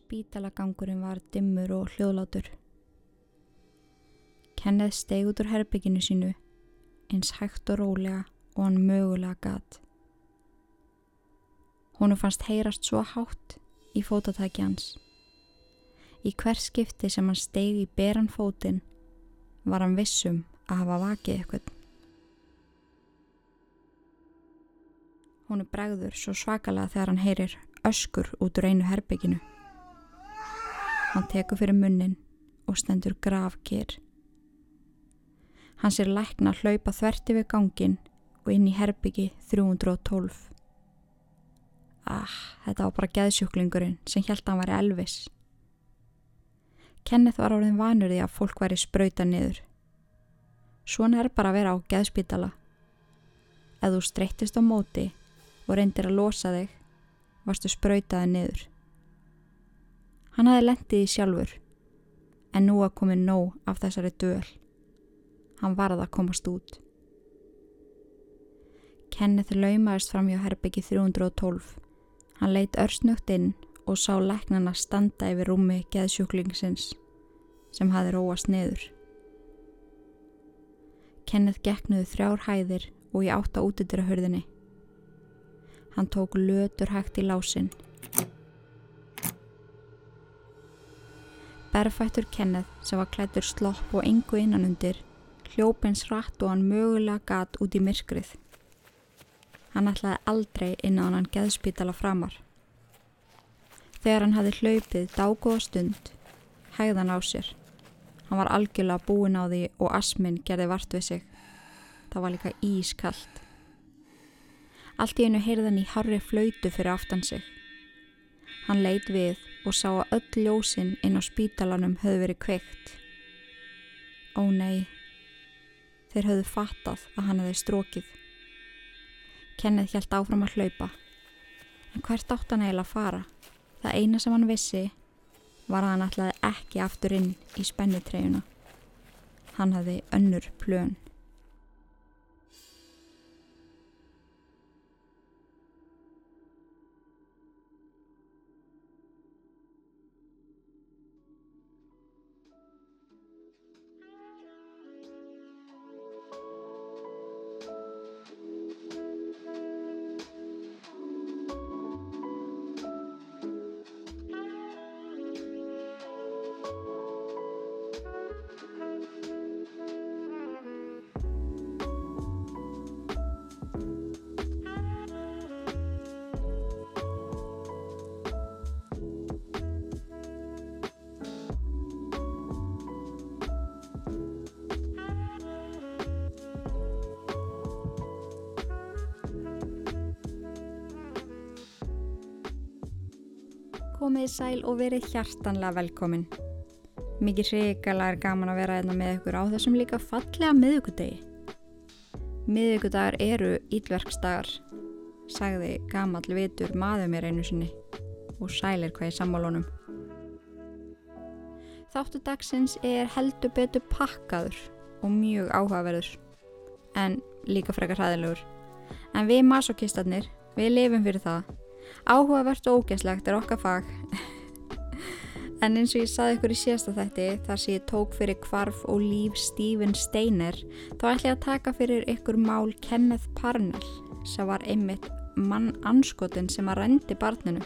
Spítalagangurinn var dimmur og hljóðlátur. Kenneth steg út úr herbygginu sínu eins hægt og rólega og hann mögulega gat. Húnu fannst heyrast svo hátt í fótatæki hans. Í hver skipti sem hann steg í beran fótinn var hann vissum að hafa vakið eitthvað. Húnu bregður svo svakalega þegar hann heyrir öskur út úr einu herbygginu. Hann tekur fyrir munnin og stendur gravkir. Hann sér lækna hlaupa þverti við gangin og inn í herbyggi 312. Ah, þetta var bara geðsjúklingurinn sem held að hann væri Elvis. Kenneth var áriðin vanur því að fólk væri spröyta niður. Svona er bara að vera á geðspítala. Ef þú streyttist á móti og reyndir að losa þig, varstu spröytaði niður. Hann hafi lendið í sjálfur, en nú að komið nóg af þessari döl. Hann varð að komast út. Kenneth laumaðist fram hjá herbyggi 312. Hann leitt örsnugt inn og sá læknana standa yfir rúmi geðsjúklingsins sem hafi róast niður. Kenneth geknuði þrjár hæðir og ég átta útidur að hörðinni. Hann tók lötur hægt í lásin. Berfættur Kenneth sem var klættur slopp og engu innanundir hljópins rætt og hann mögulega gat út í myrkrið. Hann ætlaði aldrei innan hann geðspítala framar. Þegar hann hafi hlaupið dágóða stund, hægðan á sér. Hann var algjörlega búin á því og asminn gerði vart við sig. Það var líka ískallt. Allt í einu heyrðan í harri flautu fyrir aftan sig. Hann leit við og sá að öll ljósinn inn á spítalanum höfðu verið kveikt. Ó nei, þeir höfðu fattað að hann hefði strókið. Kenneth hjælt áfram að hlaupa. En hvert átt hann eiginlega að fara? Það eina sem hann vissi var að hann ætlaði ekki aftur inn í spennitreyjuna. Hann hafði önnur plön. Komið sæl og verið hjartanlega velkomin. Mikið hrikalega er gaman að vera einna hérna með ykkur á þessum líka fallega miðugudegi. Miðugudagar eru ílverksdagar, sagði gamal vitur maður mér einu sinni og sælir hvað í sammálunum. Þáttu dagsins er heldur betur pakkaður og mjög áhugaverður, en líka frekar hraðilegur. En við masokistarnir, við lifum fyrir það Áhugavert og ógæslegt er okkar fag. en eins og ég saði ykkur í síðasta þætti þar sem ég tók fyrir kvarf og líf Stephen Steiner þá ætla ég að taka fyrir ykkur mál Kenneth Parnell sem var einmitt mann anskotin sem að rendi barninu.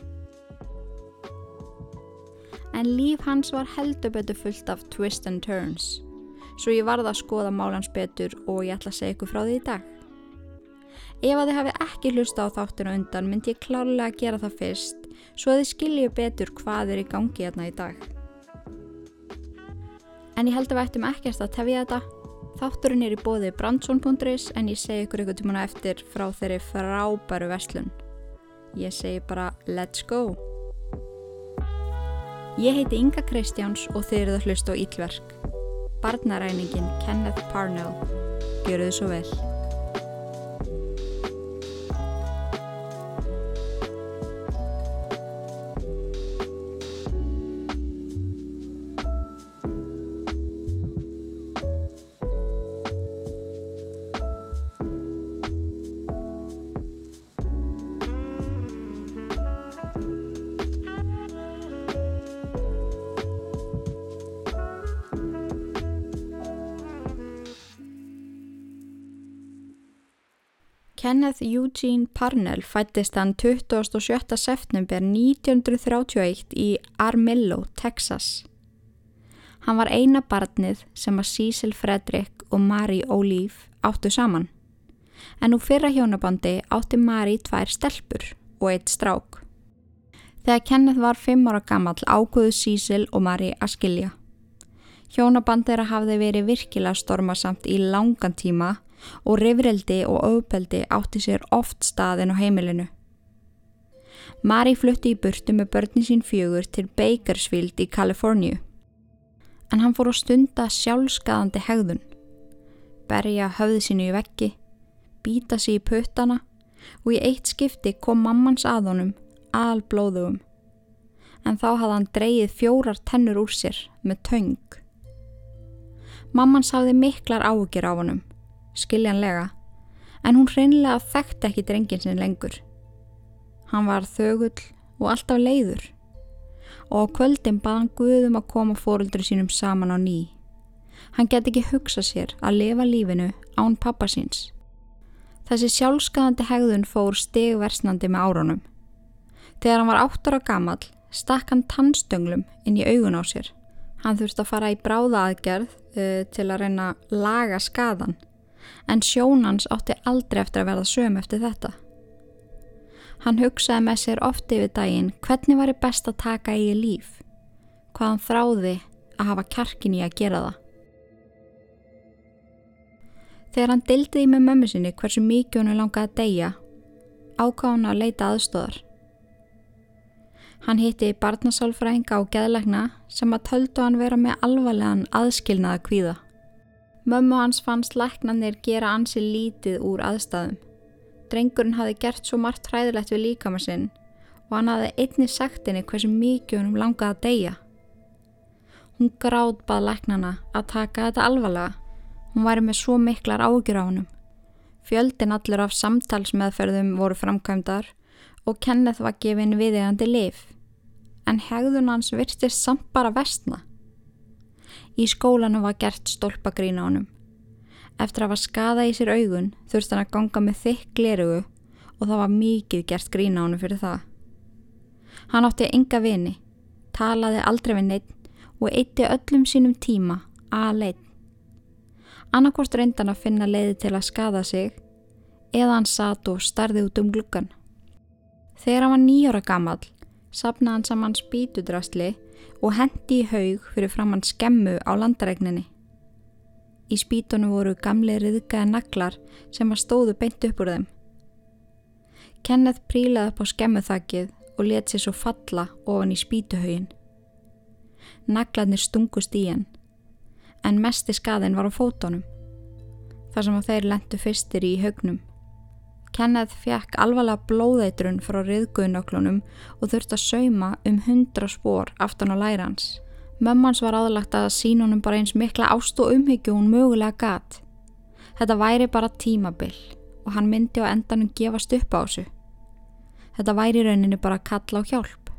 En líf hans var heldur betur fullt af twist and turns svo ég varða að skoða málans betur og ég ætla að segja ykkur frá því í dag. Ef að þið hafi ekki hlusta á þáttinu undan myndi ég klárlega að gera það fyrst svo að þið skilju betur hvað er í gangi hérna í dag. En ég held að við ættum ekkert að tefja þetta. Þátturinn er í bóði brandsson.is en ég segi ykkur ykkur tímuna eftir frá þeirri frábæru verslun. Ég segi bara let's go! Ég heiti Inga Kristjáns og þið eruð að hlusta á Ílverk. Barnaræningin Kenneth Parnell. Gjöru þið svo vel. Kenneth Eugene Parnell fættist hann 27. september 1931 í Armillo, Texas. Hann var eina barnið sem að Cecil Frederick og Marie Olive áttu saman. En úr fyrra hjónabandi átti Marie tvær stelpur og eitt strák. Þegar Kenneth var fimm ára gammal ágöðu Cecil og Marie að skilja. Hjónaband þeirra hafði verið virkilega stormasamt í langan tíma og rifrildi og auðpeldi átti sér oft staðin á heimilinu. Mari flutti í burtu með börnin sín fjögur til Bakersfield í Kaliforníu. En hann fór á stunda sjálfskaðandi hegðun. Berja höfði sínu í veggi, býta sér í puttana og í eitt skipti kom mammans að honum al blóðugum. En þá hafði hann dreyið fjórar tennur úr sér með töng. Mamman sáði miklar áhugir á honum skiljanlega, en hún hreinlega þekkti ekki drengin sin lengur. Hann var þögull og alltaf leiður og á kvöldin bað hann Guðum að koma fóröldri sínum saman á ný. Hann get ekki hugsa sér að lifa lífinu án pappa síns. Þessi sjálfskaðandi hegðun fór stegversnandi með árunum. Þegar hann var áttur á gammal stakk hann tannstönglu inn í augun á sér. Hann þurfti að fara í bráða aðgerð uh, til að reyna að laga skadan en sjónans átti aldrei eftir að verða söm eftir þetta. Hann hugsaði með sér ofti yfir daginn hvernig var það best að taka í líf, hvað hann þráði að hafa kjarkin í að gera það. Þegar hann dildiði með mömmu sinni hversu mikið hann langaði að deyja, ákáð hann að leita aðstóðar. Hann hitti barnasálfræðinga og geðlegna sem að töldu hann vera með alvarlegan aðskilnaða kvíða. Mömmu hans fannst læknanir gera ansi lítið úr aðstæðum. Drengurinn hafi gert svo margt hræðilegt við líkama sinn og hann hafi einni sagt henni hversu mikið húnum langaði að deyja. Hún gráð bað læknana að taka þetta alvarlega. Hún væri með svo miklar ágjur á húnum. Fjöldin allur af samtalsmeðferðum voru framkvæmdar og Kenneth var gefin viðegandi lif. En hegðun hans virtist samt bara vestna. Í skólanum var gert stólpagrín á honum. Eftir að hafa skada í sér augun þurfti hann að ganga með þykk glerugu og það var mikið gert grín á honum fyrir það. Hann átti enga vini, talaði aldrei við neitt og eitti öllum sínum tíma að leitt. Annarkort reyndan að finna leiði til að skada sig eða hann satt og starði út um gluggan. Þegar hann var nýjóra gammal sapnaði hann saman spítudrasli og hendi í haug fyrir framann skemmu á landaregninni. Í spítunum voru gamle riðgæða naglar sem var stóðu beint upp úr þeim. Kenneth prílaði upp á skemmuþakkið og let sér svo falla ofan í spítuhaugin. Naglarnir stungust í hann, en mesti skaðin var á fótonum, þar sem þeir lendu fyrstir í haugnum. Kenneth fjekk alvarlega blóðeitrun frá riðguðnöklunum og þurfti að sauma um hundra spór aftan á lærans. Mömmans var aðlagt að sín honum bara eins mikla ást og umhyggju hún mögulega gat. Þetta væri bara tímabill og hann myndi á endanum gefast upp á þessu. Þetta væri rauninni bara að kalla á hjálp.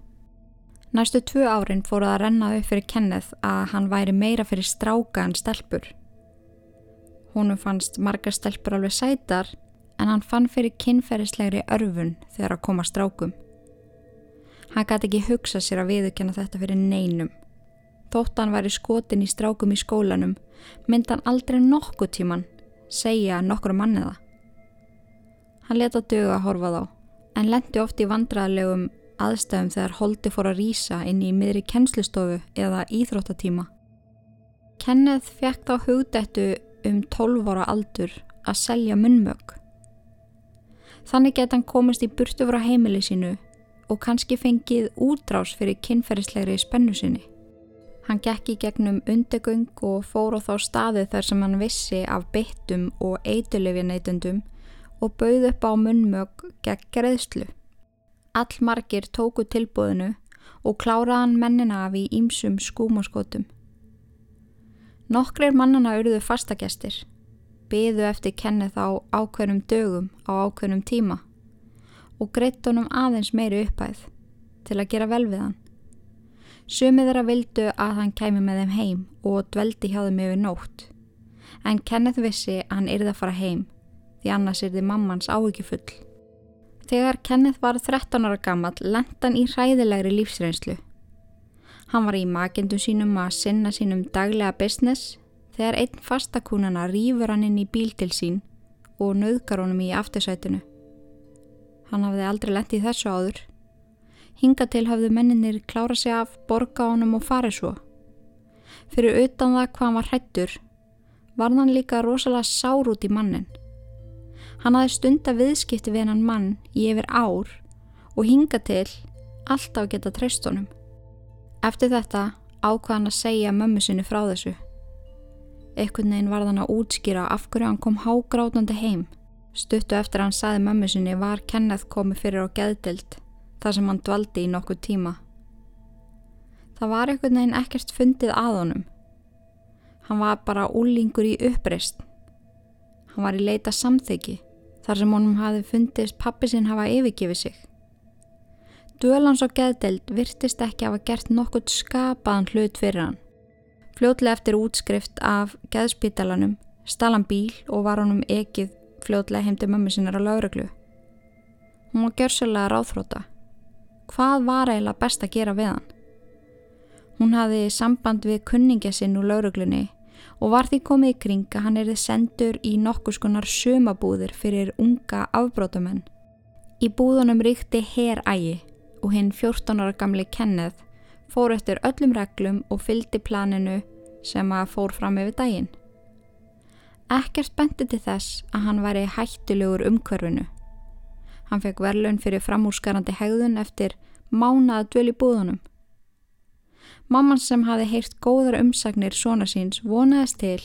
Næstu tvö árin fóruð að renna upp fyrir Kenneth að hann væri meira fyrir stráka en stelpur. Húnum fannst margar stelpur alveg sætar en hann fann fyrir kynferðislegri örfun þegar að koma strákum. Hann gæti ekki hugsa sér að viðukjanna þetta fyrir neinum. Þótt hann væri skotin í strákum í skólanum, myndi hann aldrei nokkuð tíman segja nokkur manniða. Hann leta dögu að horfa þá, en lendi oft í vandraðlegum aðstæðum þegar holdi fór að rýsa inn í miðri kennslustofu eða íþróttatíma. Kenneth fekk þá hugdættu um 12 ára aldur að selja munmög. Þannig geta hann komist í burtu frá heimili sínu og kannski fengið útrás fyrir kynferðislegri spennu sinni. Hann gekk í gegnum undegöng og fór á þá staði þar sem hann vissi af byttum og eitulefjarneitundum og bauð upp á munmög gegn greiðslu. All margir tóku tilbúðinu og kláraðan mennina af í ímsum skúmaskotum. Nokkrir mannana urðu fastagestir byðu eftir kennið á ákveðnum dögum á ákveðnum tíma og greitt honum aðeins meiri upphæð til að gera vel við hann. Sumið þeirra vildu að hann kæmi með þeim heim og dveldi hjá þeim yfir nótt en Kenneth vissi að hann yrði að fara heim því annars þið mammans áhyggjufull. Þegar Kenneth var 13 ára gammal lendan í hræðilegri lífsreynslu. Hann var í makendum sínum að sinna sínum daglega business þegar einn fastakúnana rýfur hann inn í bíl til sín og nöðgar honum í aftursætinu. Hann hafði aldrei lett í þessu áður. Hinga til hafðu menninir klára sig af, borga honum og farið svo. Fyrir utan það hvað hann var hrættur var hann líka rosalega sár út í mannin. Hann hafði stunda viðskipti við hennan mann í yfir ár og hinga til alltaf geta treyst honum. Eftir þetta ákvað hann að segja mömmu sinni frá þessu. Ekkert neginn var þann að útskýra af hverju hann kom hágrátandi heim. Stuttu eftir hann saði mömmu sinni var Kenneth komið fyrir á geðdild þar sem hann dvaldi í nokkuð tíma. Það var ekkert neginn ekkert fundið að honum Hann var bara úlingur í uppreist. Hann var í leita samþyggi þar sem honum hafi fundist pappi sinn hafa yfirgifið sig. Duelans og geðdelt virtist ekki hafa gert nokkurt skapaðan hlut fyrir hann. Fljótlega eftir útskrift af geðspítalanum stal hann bíl og var honum ekið fljótlega heim til mömmu sinnar á lauruglu. Hún var gjörsulega ráðfróta. Hvað var eiginlega best að gera við hann? Hún hafði samband við kunningja sinn úr lauruglunni og var því komið í kring að hann erði sendur í nokkus konar sömabúðir fyrir unga afbrótumenn. Í búðunum ríkti herægi og hinn 14 ára gamli Kenneth fór eftir öllum reglum og fyldi planinu sem að fór fram yfir daginn. Ekkert bendi til þess að hann væri hættilegur umhverfinu. Hann fekk verðlun fyrir framúrskarandi hegðun eftir mánaða dvöl í búðunum. Mamman sem hafi heyrt góðar umsagnir svona síns vonaðist til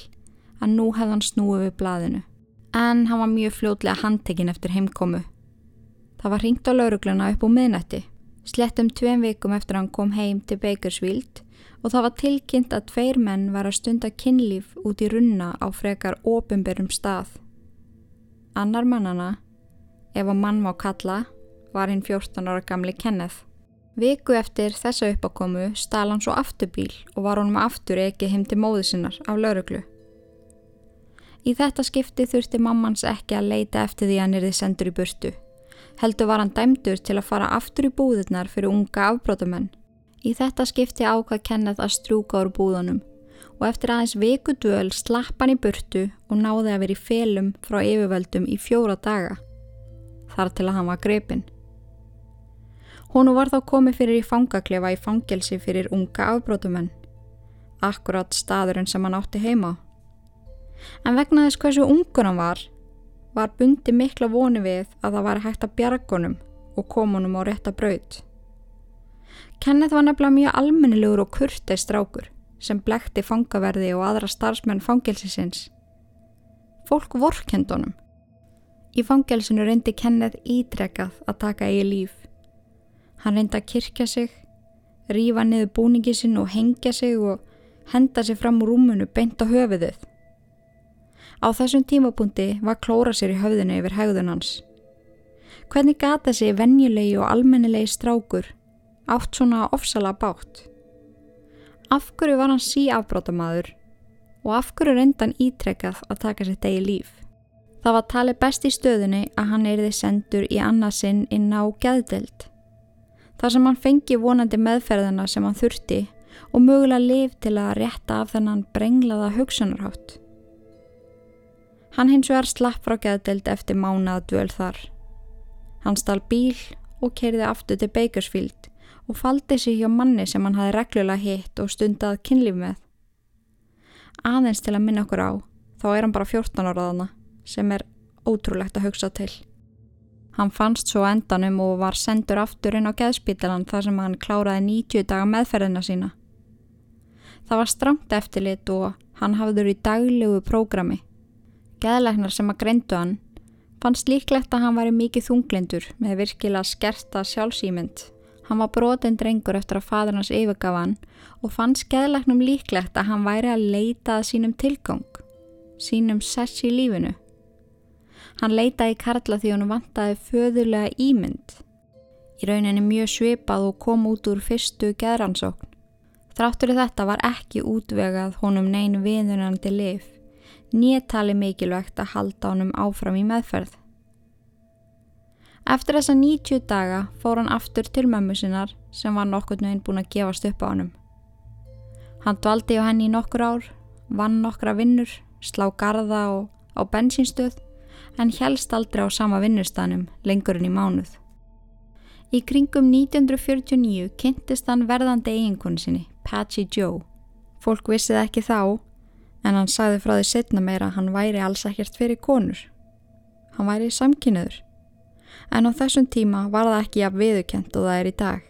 að nú hefði hann snúið við blaðinu. En hann var mjög fljótlega handtekinn eftir heimkomu. Það var ringt á laurugluna upp úr miðnætti. Slettum tveim vikum eftir hann kom heim til Bakersfield og það var tilkynnt að tveir menn var að stunda kynlíf út í runna á frekar ofinberum stað. Annar mannana, ef að mann má kalla, var hinn 14 ára gamli Kenneth. Viku eftir þessa uppákomu stál hann svo afturbíl og var honum aftur ekki heim til móðu sinnar af lauruglu. Í þetta skipti þurfti mammans ekki að leita eftir því hann erði sendur í burtu. Heldur var hann dæmdur til að fara aftur í búðurnar fyrir unga afbrótamenn. Í þetta skipti ákvað Kenneth að strúka úr búðunum og eftir aðeins viku dvöl slapp hann í burtu og náði að vera í felum frá yfirvöldum í fjóra daga. Þar til að hann var greipinn. Húnu var þá komið fyrir í fangaklefa í fangelsi fyrir unga afbrótumenn. Akkurat staðurinn sem hann átti heima. En vegna þess hversu ungur hann var, var bundi mikla voni við að það var hægt að bjargunum og komunum á rétta braut. Kenneth var nefnilega mjög almennilegur og kurtið strákur sem blekti fangaverði og aðra starfsmenn fangelsisins. Fólk vorkendunum. Í fangelsinu reyndi Kenneth ítrekkað að taka eigi líf Hann reyndi að kirkja sig, rífa niður búningi sinn og hengja sig og henda sig fram úr rúmunu beint á höfuðuð. Á þessum tímapunkti var klóra sér í höfðinu yfir höfðun hans. Hvernig gata sig vennjulegi og almennilegi strákur átt svona ofsala bátt? Af hverju var hann sí afbrótamaður og af hverju reynda hann ítrekkað að taka sér degi líf? Það var talið best í stöðunni að hann erði sendur í annarsinn inn á gæðdelt þar sem hann fengi vonandi meðferðina sem hann þurfti og mögulega liv til að rétta af þennan brenglaða hugsunarhátt. Hann hins vegar slapp frá geðdelt eftir mánaða dvöl þar. Hann stál bíl og kerði aftur til Bakersfield og faldi sig hjá manni sem hann hafi reglulega hitt og stundað kynlíf með. Aðeins til að minna okkur á, þá er hann bara 14 áraðana sem er ótrúlegt að hugsa til. Hann fannst svo endanum og var sendur aftur inn á geðspítalan þar sem hann kláraði 90 daga meðferðina sína. Það var stramt eftirlit og hann hafður í daglegu prógrami. Geðleiknar sem að greindu hann fannst líklegt að hann væri mikið þunglindur með virkilega skerta sjálfsýmynd. Hann var brotinn drengur eftir að fadur hans yfirgafa hann og fannst geðleiknum líklegt að hann væri að leita að sínum tilgang, sínum sess í lífinu. Hann leitaði Karla því hann vantaði föðulega ímynd. Í rauninni mjög svipað og kom út úr fyrstu geðransókn. Þráttur þetta var ekki útvegað honum neyn viðunandi lif, néttali mikilvægt að halda honum áfram í meðferð. Eftir þessa 90 daga fór hann aftur til mömmu sinnar sem var nokkur nöginn búin að gefast upp á honum. Hann dvaldi á henni í nokkur ár, vann nokkra vinnur, slá garda og á bensinstöð en helst aldrei á sama vinnustanum lengur en í mánuð. Í kringum 1949 kynntist hann verðandi eiginkonu sinni, Patchy Joe. Fólk vissið ekki þá en hann sagði frá því setna meira að hann væri alls ekkert fyrir konur. Hann væri samkynniður. En á þessum tíma var það ekki að viðukent og það er í dag.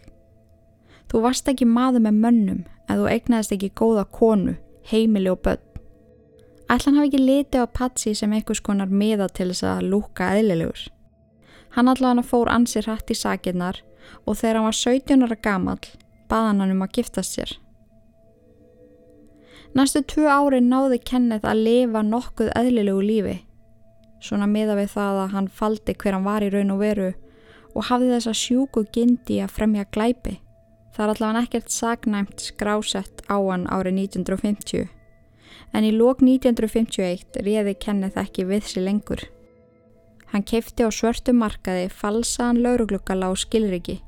Þú varst ekki maður með mönnum en þú egnaðist ekki góða konu, heimili og börn. Ætlan hafi ekki litið á Patsi sem einhvers konar miða til þess að lúka eðlilegur. Hann allavega fór ansir hrætt í sakirnar og þegar hann var 17 ára gamal baðan hann um að giftast sér. Næstu tvu ári náði Kenneth að lifa nokkuð eðlilegu lífi. Svona miða við það að hann faldi hver hann var í raun og veru og hafði þessa sjúku gindi að fremja glæpi. Það er allavega ekkert sagnæmt skrásett á hann árið 1950 en í lók 1951 réði Kenneth ekki við sér lengur. Hann keipti á svörtu markaði falsaðan lauruglukkala á skilriki.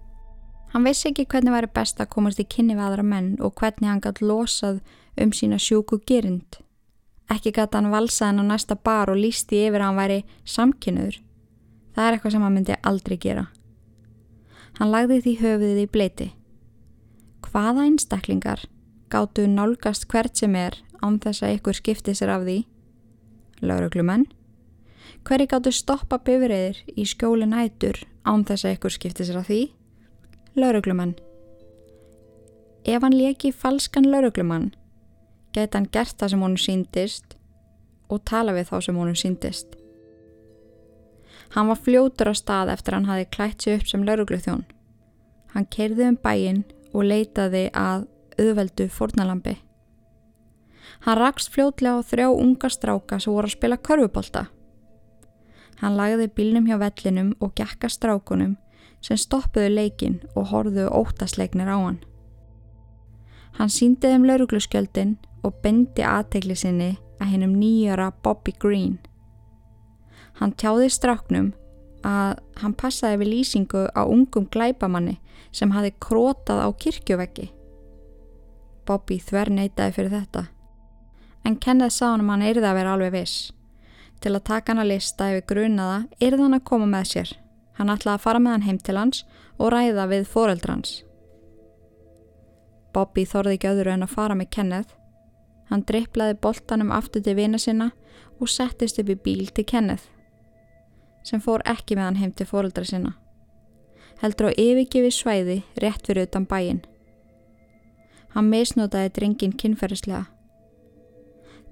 Hann vissi ekki hvernig væri best að komast í kynni við aðra menn og hvernig hann gætt losað um sína sjúku gerind. Ekki gætt hann valsaðan á næsta bar og lísti yfir að hann væri samkynnuður. Það er eitthvað sem hann myndi aldrei gera. Hann lagði því höfuðið í bleiti. Hvaða einstaklingar gáttu nálgast hvert sem er án þess að ykkur skipti sér af því? Lauruglumenn. Hverji gáttu stoppa bifriðir í skjóli nætur án þess að ykkur skipti sér af því? Lauruglumenn. Ef hann leki falskan lauruglumann, geta hann gert það sem honum síndist og tala við þá sem honum síndist. Hann var fljótur á stað eftir hann hafi klætt sig upp sem laurugluþjón. Hann kerði um bæin og leitaði að auðveldu fornalambi. Hann rakst fljótlega á þrjá unga stráka sem voru að spila körfubólta. Hann lagði bílnum hjá vellinum og gekka strákunum sem stoppuðu leikin og horfuðu óttasleiknir á hann. Hann síndi þeim laurugluskjöldin og bendi aðtegli sinni að hennum nýjara Bobby Green. Hann tjáði stráknum að hann passaði við lýsingu á ungum glæbamanni sem hafi krótað á kirkjuveggi. Bobby þver neytaði fyrir þetta en Kenneth sá hann um hann eirði að vera alveg viss. Til að taka hann að lista yfir grunaða eirði hann að koma með sér. Hann ætlaði að fara með hann heim til hans og ræða við foreldrans. Bobby þorði ekki öðru en að fara með Kenneth. Hann dripplaði boltanum aftur til vina sinna og settist upp í bíl til Kenneth sem fór ekki með hann heim til foreldra sinna. Heldur á yfirgefi svæði rétt fyrir utan bæin. Hann misnótaði drengin kynferðislega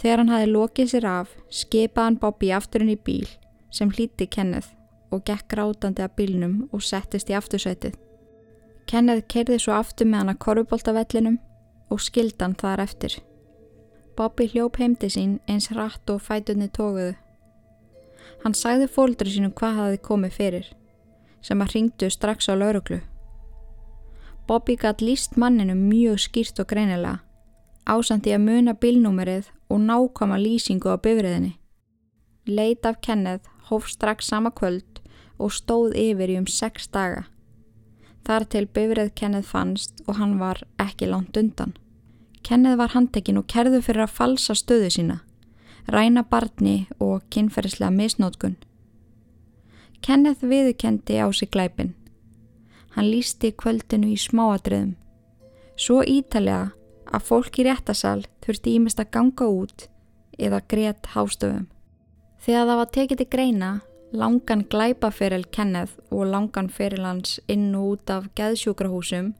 Þegar hann hafi lokið sér af, skipaði hann Bobby afturinn í bíl sem hlíti Kenneth og gekk rátandi að bílnum og settist í aftursætið. Kenneth kerði svo aftur með hann að korfuboltavellinum og skildi hann þar eftir. Bobby hljóp heimdi sín eins hratt og fætunni tóguðu. Hann sagði fóldri sínum hvað hafi komið fyrir, sem að ringdu strax á lauruglu. Bobby gætt líst manninu mjög skýrt og greinilega ásandi að muna bílnúmerið og nákama lýsingu á bifriðinni. Leit af Kenneth hóf strax sama kvöld og stóð yfir í um sex daga. Þar til bifrið Kenneth fannst og hann var ekki langt undan. Kenneth var handekinn og kerðu fyrir að falsa stöðu sína, ræna barni og kynferðislega misnótkun. Kenneth viðkendi á sig glæpin. Hann lísti kvöldinu í smáadröðum. Svo ítalega að fólk í réttasal þurfti ímest að ganga út eða greitt hástöfum. Þegar það var tekið til greina langan glæpaferil Kenneth og langan feril hans inn og út af geðsjúkrahúsum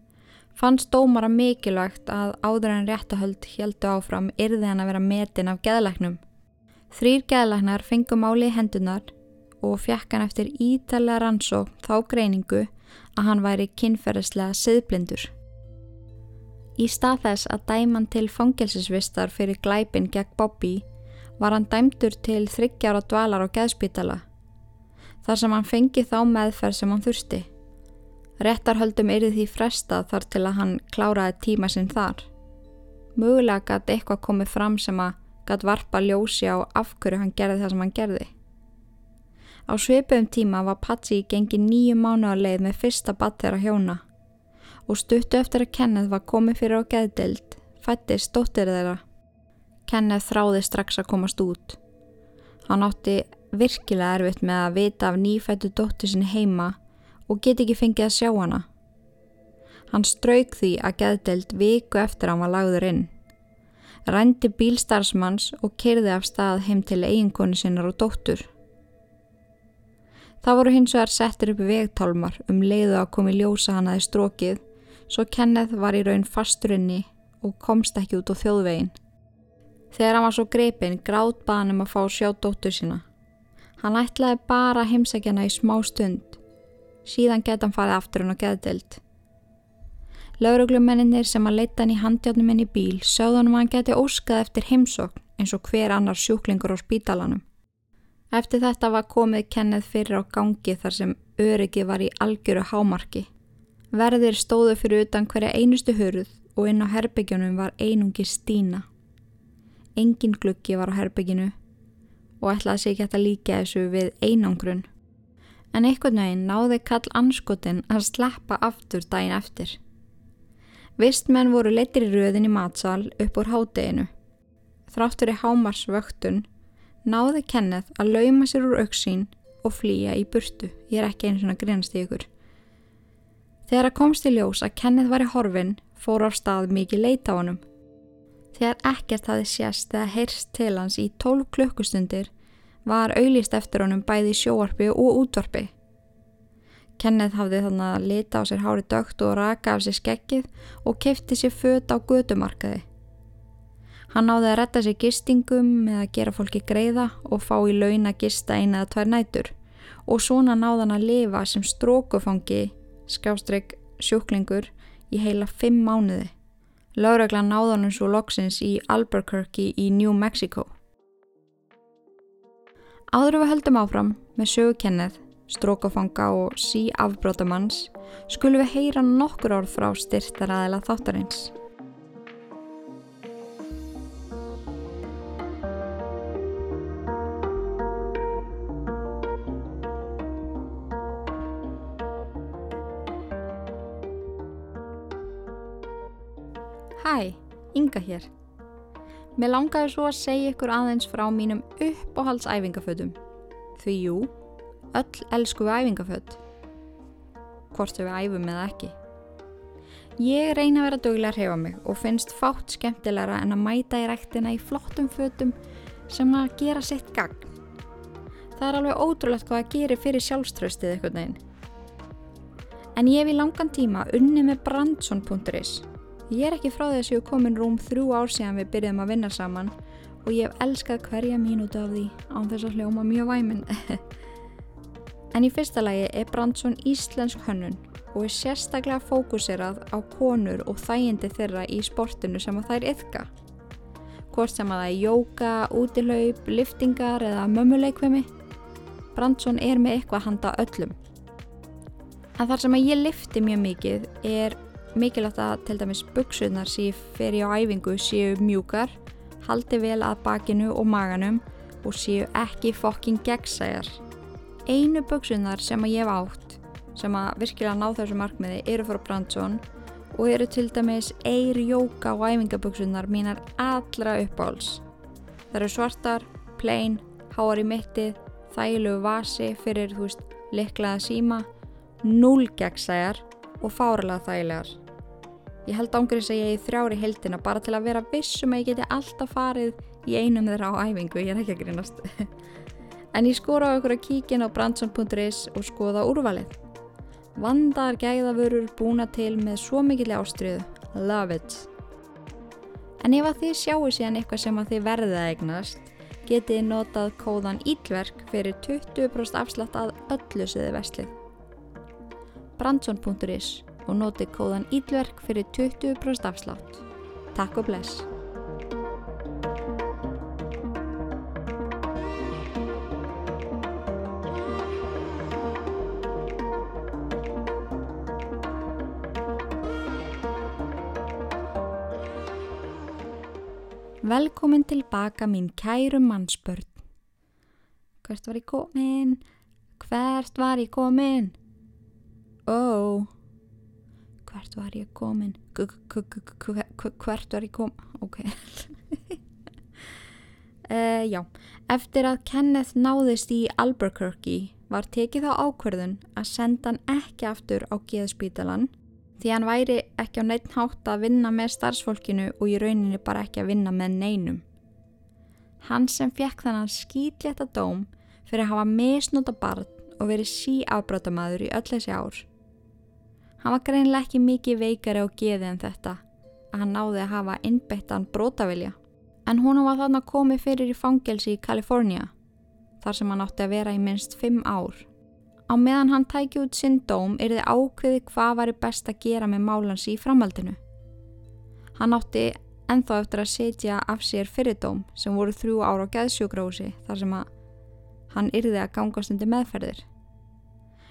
fannst dómara mikilvægt að áður en réttahöld heldu áfram yrði hann að vera metin af geðlæknum. Þrýr geðlæknar fengum áli í hendunar og fjekk hann eftir ítalega rannsók þá greiningu að hann væri kynferðislega siðblindur. Í stað þess að dæman til fangelsisvistar fyrir glæpin gegn Bobby var hann dæmdur til þryggjára dvalar á geðspítala þar sem hann fengi þá meðferð sem hann þurfti. Réttarhöldum yrði því fresta þar til að hann kláraði tíma sinn þar. Mögulega gæti eitthvað komið fram sem að gætt varpa ljósi á af hverju hann gerði það sem hann gerði. Á svipum tíma var Patsi gengið nýju mánu að leið með fyrsta batt þeirra hjóna og stuttu eftir að Kenneth var komið fyrir á geðdild fættist dóttir þeirra. Kenneth þráði strax að komast út. Hann átti virkilega erfitt með að vita af nýfættu dóttir sinni heima og geti ekki fengið að sjá hana. Hann strauk því að geðdelt viku eftir hann var lagður inn. Rændi bílstarfsmanns og kyrði af stað heim til eiginkonu sinnar og dóttur. Það voru hins vegar settir upp vegtálmar um leiðu að komi ljósa hann aðeins strókið svo Kenneth var í raun fasturinni og komst ekki út á þjóðvegin. Þegar hann var svo greipin grátt baðan um að fá sjá dóttur sína. Hann ætlaði bara heimsækjana í smá stund síðan geta hann farið aftur hann á geðdelt. Lauruglumenninir sem að leita hann í handjárnum inn í bíl sögðunum að hann geti óskað eftir heimsókn eins og hver annar sjúklingur á spítalanum. Eftir þetta var komið kennið fyrir á gangi þar sem öryggi var í algjöru hámarki. Verðir stóðu fyrir utan hverja einustu hurð og inn á herbyggjunum var einungi stína. Engin gluggi var á herbygginu og ætlaði sig ekki að líka þessu við einangrun en einhvern veginn náði kall anskotin að sleppa aftur daginn eftir. Vistmenn voru leitir í röðin í matsal upp úr hádeginu. Þráttur í hámarsvöktun náði Kenneth að lauma sér úr auksín og flýja í burtu. Ég er ekki eins og grænst í ykkur. Þegar að komst í ljós að Kenneth var í horfin fór á stað mikið leita á honum. Þegar ekkert hafi sést eða heyrst til hans í 12 klukkustundir var auðlist eftir honum bæði sjóarpi og útvarpi. Kenneth hafði þannig að lita á sér hári dögt og raka af sér skekkið og kefti sér föt á gödumarkaði. Hann náði að retta sér gistingum með að gera fólki greiða og fá í laun að gista eina eða tvær nætur og svona náði hann að lifa sem strókufangi, skástrygg sjúklingur í heila fimm mánuði. Láregla náði hann svo loksins í Albuquerque í New Mexico. Áður við höldum áfram með sögukennið, strókafanga og sí afbrótamanns skulum við heyra nokkur orð frá styrtaræðila þáttarins. Hæ, Inga hér. Mér langaði svo að segja ykkur aðeins frá mínum uppáhaldsæfingafötum. Því jú, öll elsku við æfingaföt. Hvort við æfum eða ekki. Ég reyna að vera dögulega að hefa mig og finnst fátt skemmtilegra en að mæta í rættina í flottum fötum sem að gera sitt gagn. Það er alveg ótrúlegt hvað að gera fyrir sjálfströstið eitthvað neginn. En ég hef í langan tíma unni með brandsson.is Ég er ekki frá þess að ég hef komin rúm þrjú ár síðan við byrjum að vinna saman og ég hef elskað hverja mínúti af því án þess að hljóma mjög væminn. en í fyrsta lagi er Brandsson íslensk hönnun og er sérstaklega fókuserað á konur og þægindi þeirra í sportinu sem að þær yfka. Hvort sem að það er jóka, útilaup, liftingar eða mömmuleikvemi. Brandsson er með eitthvað handa öllum. En þar sem að ég lifti mjög mikið er mikilvægt að til dæmis buksunar sem í á æfingu séu mjúkar, haldi vel að bakinu og maganum og séu ekki fokking gegnsæjar. Einu buksunar sem að ég hef átt, sem að virkilega ná þessu markmiði, eru frá Brandsson og eru til dæmis eir jóka og æfingabuksunar mínar allra uppáhalds. Það eru svartar, plain, háar í mitti, þægilegu vasi fyrir, þú veist, liklaða síma, núl gegnsæjar og fáralega þægilegar. Ég held ángrið að ég er þrjári heldina bara til að vera vissum að ég geti alltaf farið í einum þeirra á æfingu, ég er ekki að grínast. en ég skora á ykkur að kíkin á brandsson.is og skoða úrvalið. Vandar gæðavörur búna til með svo mikil ástriðu. Love it! En ef að þið sjáu síðan eitthvað sem að þið verðið að eignast, getið notað kóðan ílverk fyrir 20% afslátt að öllu siði vestlið. Brandsson.is og noti kóðan ílverk fyrir 20% afslátt. Takk og bless! Velkomin tilbaka mín kæru mannsbörn. Hvert var ég komin? Hvert var ég komin? Ó, oh. Hvert var ég komin? Hvert var ég komin? Ok. uh, já, eftir að Kenneth náðist í Albuquerque var tekið þá ákverðun að senda hann ekki aftur á geðspítalan því hann væri ekki á neitt hátt að vinna með starfsfólkinu og í rauninni bara ekki að vinna með neinum. Hann sem fekk þannig skýtlétta dóm fyrir að hafa misnóta barn og verið sí afbrátamæður í öll þessi ár. Hann var greinlega ekki mikið veikari á geði en þetta að hann náði að hafa innbeittan brótavilja en hún var þannig að komi fyrir í fangelsi í Kalifornia þar sem hann átti að vera í minst fimm ár. Á meðan hann tæki út sinn dóm er þið ákveði hvað var best að gera með málans í framhaldinu. Hann átti enþá eftir að setja af sér fyrirdóm sem voru þrjú ára á geðsjógrósi þar sem hann yrði að gangast undir meðferðir.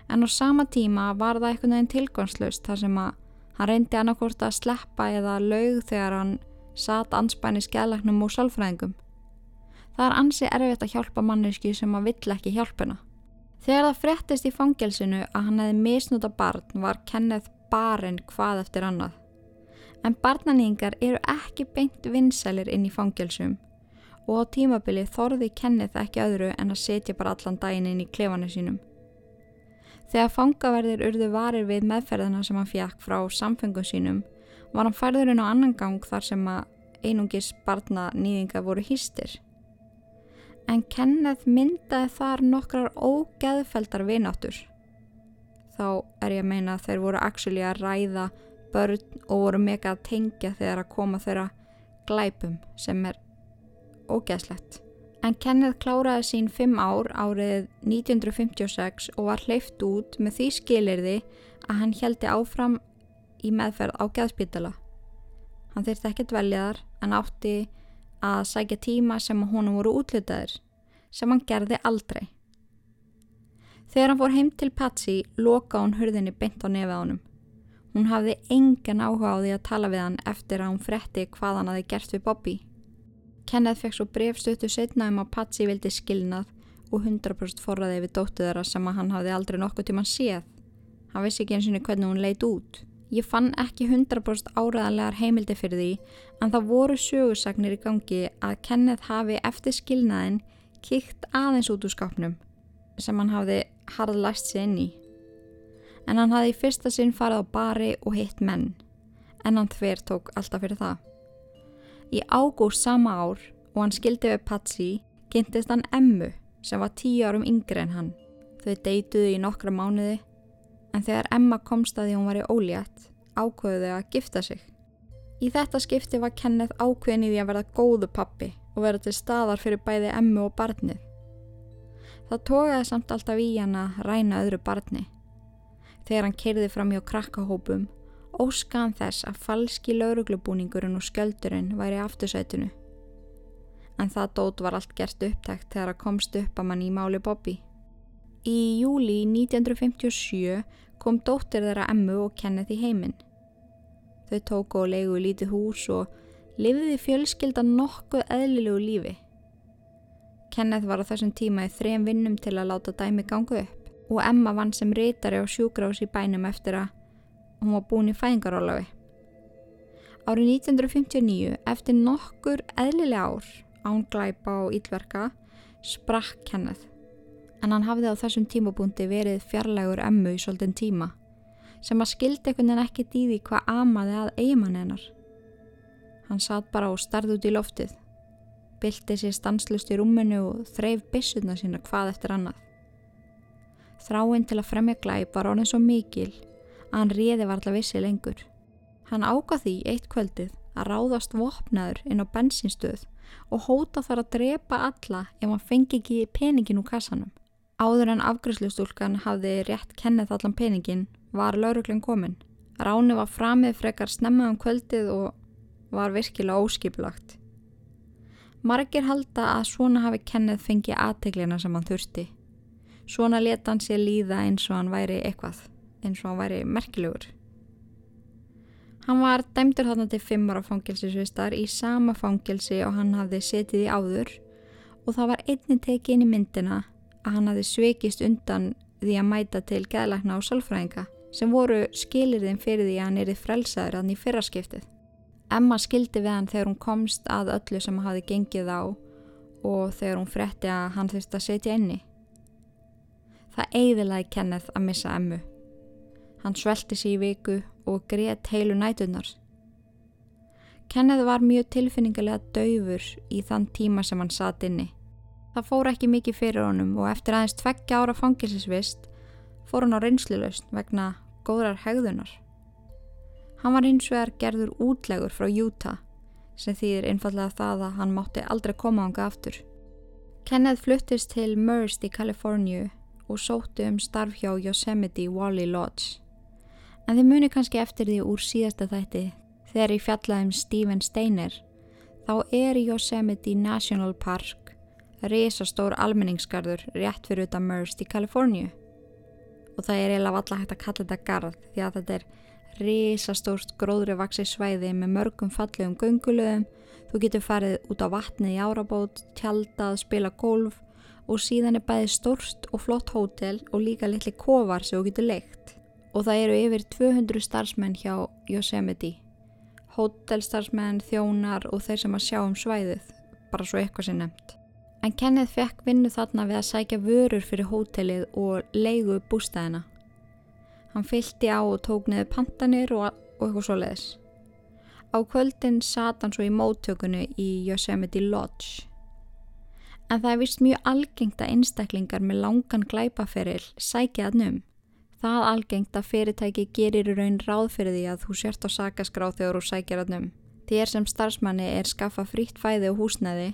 En á sama tíma var það einhvern veginn tilgangslust þar sem að hann reyndi annarkort að sleppa eða laug þegar hann satt anspæni skæðlagnum og sálfræðingum. Það er ansi erfitt að hjálpa manneski sem að vill ekki hjálpuna. Þegar það frettist í fangelsinu að hann hefði misnúta barn var Kenneth barinn hvað eftir annað. En barnanýingar eru ekki beint vinsælir inn í fangelsum og á tímabili þorði Kenneth ekki öðru en að setja bara allan daginn inn í klefanu sínum. Þegar fangaverðir urðu varir við meðferðina sem hann fjekk frá samfengum sínum var hann færðurinn á annan gang þar sem að einungis barnanýðinga voru hýstir en Kenneth myndaði þar nokkrar ógeðfeldar vináttur. Þá er ég að meina að þeir voru actually að ræða börn og voru mega að tengja þegar að koma þeirra glæpum sem er ógeðslegt. En Kenneth kláraði sín fimm ár árið 1956 og var hleyft út með því skilirði að hann heldi áfram í meðferð á geðspítala. Hann þyrtti ekkert veljaðar en átti að sækja tíma sem honum voru útlitaðir, sem hann gerði aldrei. Þegar hann fór heim til Patsy, loka hún hurðinni beint á nefið honum. Hún hafði engan áhuga á því að tala við hann eftir að hún fretti hvað hann hafi gert við Bobby. Kenneth fekk svo brefstötu setna um að Patsy vildi skilnað og 100% forraði við dóttu þeirra sem hann hafði aldrei nokkuð tíma séð. Hann vissi ekki eins og hvernig hún leit út. Ég fann ekki 100% áraðanlegar heimildi fyrir því en það voru sögursagnir í gangi að Kenneth hafi eftir skilnaðin kíkt aðeins út úr skápnum sem hann hafði harðlæst sér inn í. En hann hafði í fyrsta sinn farið á bari og hitt menn en hann þver tók alltaf fyrir það. Í ágúst sama ár og hann skildi við Patsy kynntist hann Emmu sem var tíu árum yngre en hann. Þau deytuði í nokkra mánuði en þegar Emma komst að því hún var í ólétt ákveðuði að gifta sig. Í þetta skipti var Kenneth ákveðin í því að verða góðu pappi og verða til staðar fyrir bæði Emmu og barnið. Það tókaði samt alltaf í hann að ræna öðru barni. Þegar hann kerði fram hjá krakkahópum óskaðan þess að falski lauruglubúningurinn og skjöldurinn væri aftursætunu. En það dót var allt gert upptækt þegar að komst upp að mann í máli Bobby. Í júli 1957 kom dóttir þeirra Emmu og Kenneth í heiminn. Þau tóku og leiðu lítið hús og lifiði fjölskylda nokkuð eðlilegu lífi. Kenneth var á þessum tíma í þrejum vinnum til að láta dæmi gangu upp og Emma vann sem reytari á sjúgrás í bænum eftir að hún var búin í fæðingarólafi. Árið 1959, eftir nokkur eðlilega ár án glæpa og ílverka, sprakk Kenneth en hann hafði á þessum tímabúndi verið fjarlægur emmu í svolítinn tíma sem að skildi einhvern veginn ekki dýði hvað amaði að eigimann hennar. Hann satt bara og starði út í loftið, bylti sér stanslust í rúminu og þreif bissuna sína hvað eftir annað. Þráinn til að fremja glæp var orðin svo mikil að hann réði varla vissi lengur. Hann ágað því eitt kvöldið að ráðast vopnaður inn á bensinstöð og hóta þar að drepa alla ef hann fengi ekki peningin úr kassanum. Áður en afgrysslustúlkan hafði rétt kennið allan peningin var lauruglen komin. Ráni var framið frekar snemmað um kvöldið og var virkilega óskipulagt. Margir halda að svona hafi kennið fengið aðteglina sem hann þurfti. Svona leta hann sér líða eins og hann væri eitthvað, eins og hann væri merkilegur. Hann var dæmdur þarna til fimmara fangilsisvistar í sama fangilsi og hann hafði setið í áður og það var einnig tekið inn í myndina að hann hafði sveikist undan því að mæta til geðlækna og sálfræðinga sem voru skilirðin fyrir því að hann erið frelsaður hann í fyrraskiptið. Emma skildi við hann þegar hún komst að öllu sem hann hafði gengið á og þegar hún fretti að hann þurfti að setja inni. Það eiðilaði Kenneth að missa Emmu. Hann svelti sér í viku og greiðt heilu nætunar. Kenneth var mjög tilfinningarlega daufur í þann tíma sem hann satt inni. Það fór ekki mikið fyrir honum og eftir aðeins tveggja ára fangilsisvist fór hann á reynslilöst vegna góðrar hegðunar. Hann var hins vegar gerður útlegur frá Utah sem þýðir einfallega það að hann mátti aldrei koma ánga aftur. Kenneth fluttist til Merced í Kaliforníu og sótti um starf hjá Yosemite Wally Lodge. En þið muni kannski eftir því úr síðasta þætti þegar ég fjallaði um Stephen Steiner. Þá er Yosemite National Park risastór almenningsgarður rétt fyrir utan Merced í Kaliforníu. Og það er eiginlega valla hægt að kalla þetta garð því að þetta er risastórt gróðri vaksi svæði með mörgum fallegum göngulöðum þú getur farið út á vatnið í árabót, tjaldað, spila golf og síðan er bæðið stórst og flott hótel og líka litli kofar sem þú getur leikt og það eru yfir 200 starfsmenn hjá Yosemite. Hótelstarfsmenn, þjónar og þeir sem að sjá um svæðið. Bara svo eitthvað sem nefnt. En Kenneth fekk vinnu þarna við að sækja vörur fyrir hótelið og leigu bústæðina hann fylgti á og tók neðu pantanir og, og eitthvað svo leiðis á kvöldin sat hann svo í móttökunni í Yosemite Lodge. En það er vist mjög algengt að einstaklingar með langan glæpaferil sækja að num Það algengt að fyrirtæki gerir í raun ráð fyrir því að þú sért á sakaskrá þegar þú sækjar að num. Þér sem starfsmanni er skaffa frítt fæði og húsnæði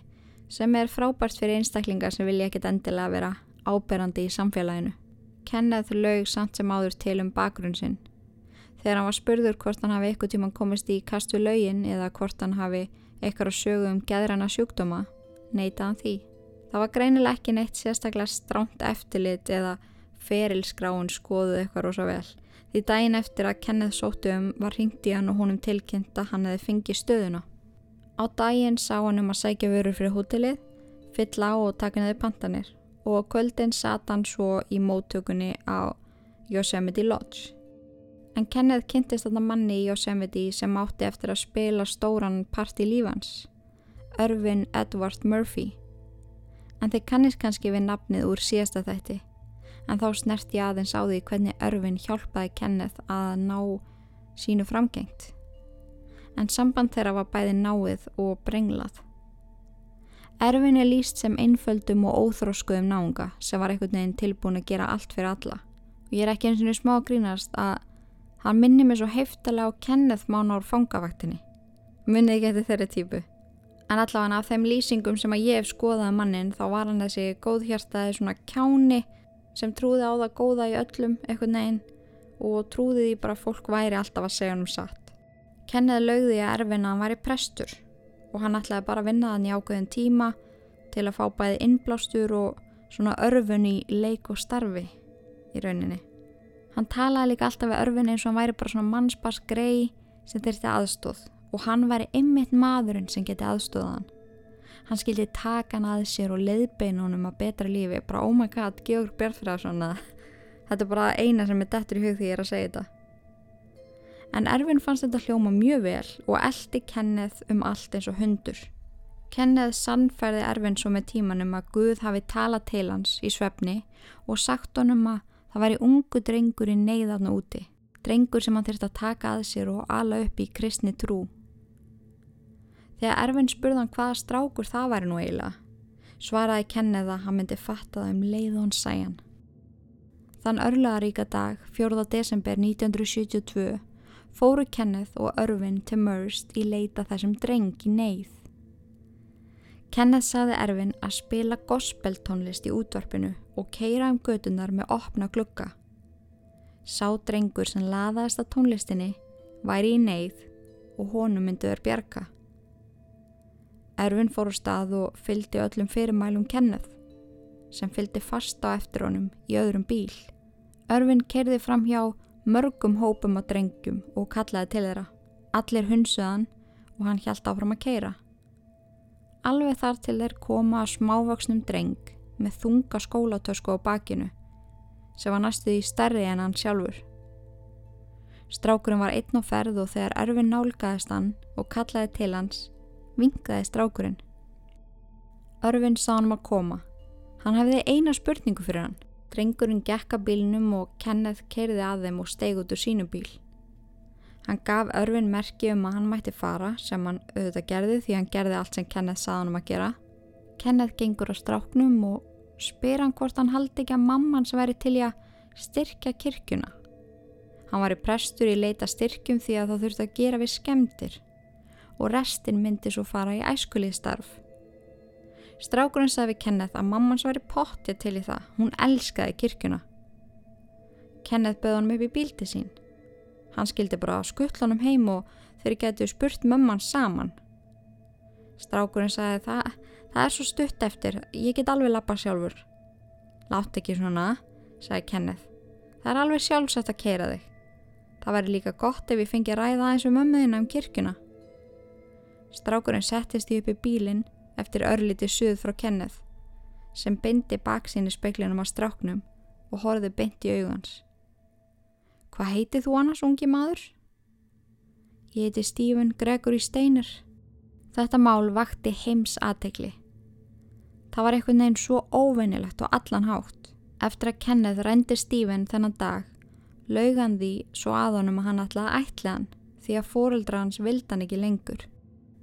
sem er frábært fyrir einstaklingar sem vilja ekkit endilega vera áberandi í samfélaginu. Kenneth lög samt sem áður til um bakgrunn sinn. Þegar hann var spurður hvort hann hafi eitthvað tíman komist í kast við lögin eða hvort hann hafi eitthvað að sögu um geðrana sjúkdóma, neyta hann því. Það var greinileg ekki neitt sérstaklega stránt eftirlit eða ferilskráin skoðuð eitthvað rosa vel. Því daginn eftir að Kenneth sóttu um var hringt í hann og honum tilkynnt að hann hefði fengið stöðuna. Á daginn sá hann um að sækja vörur fyrir hótelið, fyll á og taka neði pantanir og kvöldin sat hann svo í móttökunni á Yosemite Lodge. En Kenneth kynntist þarna manni í Yosemite sem átti eftir að spila stóran part í lífans, Irvin Edward Murphy. En þeir kannist kannski við nafnið úr síðasta þætti en þá snert ég aðeins á því hvernig örfin hjálpaði Kenneth að ná sínu framgengt. En samband þeirra var bæði náið og brenglað. Erfin er líst sem einföldum og óþróskuðum náunga sem var einhvern veginn tilbúin að gera allt fyrir alla. Og ég er ekki eins og smá grínast að hann minni mig svo heftalega á Kenneth mána úr fangavaktinni. Munið ekki eftir þeirri típu. En allavega af þeim lýsingum sem að ég hef skoðað mannin þá var hann þessi góðhjartaði svona kjáni sem trúði á það góða í öllum eitthvað neginn og trúði því bara að fólk væri alltaf að segja hann um satt. Kennið lögði að erfina hann væri prestur og hann ætlaði bara að vinna þann í ákveðin tíma til að fá bæði innblástur og svona örfun í leik og starfi í rauninni. Hann talaði líka alltaf við örfun eins og hann væri bara svona mannsbars grei sem þurfti aðstóð og hann væri ymmit maðurinn sem geti aðstóðan hann skildi taka hann að sér og leiðbeina honum að betra lífi. Bara oh my god, Georg Björnfræðarsson þetta er bara eina sem er dettur í hug því ég er að segja þetta. En Erfin fannst þetta hljóma mjög vel og eldi Kenneth um allt eins og hundur. Kenneth sannferði Erfin svo með tímanum að Guð hafi talað til hans í svefni og sagt honum að það væri ungu drengur í neyðarnu úti. Drengur sem hann þurfti að taka að sér og ala upp í kristni trú Þegar Erfinn spurðan hvaða strákur það væri nú eiginlega, svaraði Kenneth að hann myndi fatta það um leið og hann sæjan. Þann örlaðaríka dag, 4. desember 1972, fóru Kenneth og Erfinn til Mörst í leita þessum dreng í neyð. Kenneth saði Erfinn að spila gospeltónlist í útvarpinu og keira um gödunar með opna glukka. Sá drengur sem laðaðist að tónlistinni væri í neyð og honum mynduður bjarga. Erfin fór á stað og fylgdi öllum fyrirmælum Kenneth sem fylgdi fast á eftir honum í öðrum bíl. Erfin kerði fram hjá mörgum hópum á drengjum og kallaði til þeirra. Allir hunsuðan og hann hjælt áfram að keira. Alveg þar til þeir koma að smávöksnum dreng með þunga skólatösku á bakinu sem var næstuði stærri en hann sjálfur. Strákurinn var einn á ferð og þegar erfin nálgæðist hann og kallaði til hans, vingaði strákurinn. Örfin sá hann um að koma. Hann hefði eina spurningu fyrir hann. Drengurinn gekka bílnum og Kenneth keirði að þeim og steig út úr sínu bíl. Hann gaf Örfin merki um að hann mætti fara sem hann auðvitað gerði því hann gerði allt sem Kenneth sað hann um að gera. Kenneth gengur á stráknum og spyr hann hvort hann haldi ekki að mamman sem væri til í að styrkja kirkjuna. Hann var í prestur í leita styrkjum því að það þurfti að gera við skemdir og restin myndi svo fara í æskulíðstarf. Strákurinn sagði Kenneth að mamman svo væri pottið til í það. Hún elskaði kirkjuna. Kenneth böði honum upp í bílti sín. Hann skildi bara skuttlunum heim og þeir getu spurt mömman saman. Strákurinn sagði það, það er svo stutt eftir, ég get alveg lappa sjálfur. Látt ekki svona, sagði Kenneth. Það er alveg sjálfsett að keira þig. Það væri líka gott ef ég fengi ræða eins og mömmuðina um kirkjuna. Strákurinn settist í uppi bílinn eftir örliti suð frá Kenneth sem beindi baksinni speiklinum á stráknum og horfið beint í augans. Hvað heitið þú annars, ungi maður? Ég heiti Stephen Gregory Steiner. Þetta mál vakti heims aðtegli. Það var einhvern veginn svo óveinilegt og allan hátt. Eftir að Kenneth rendi Stephen þennan dag, laugan því svo aðonum að hann að ætla hann því að fóreldra hans vildan ekki lengur.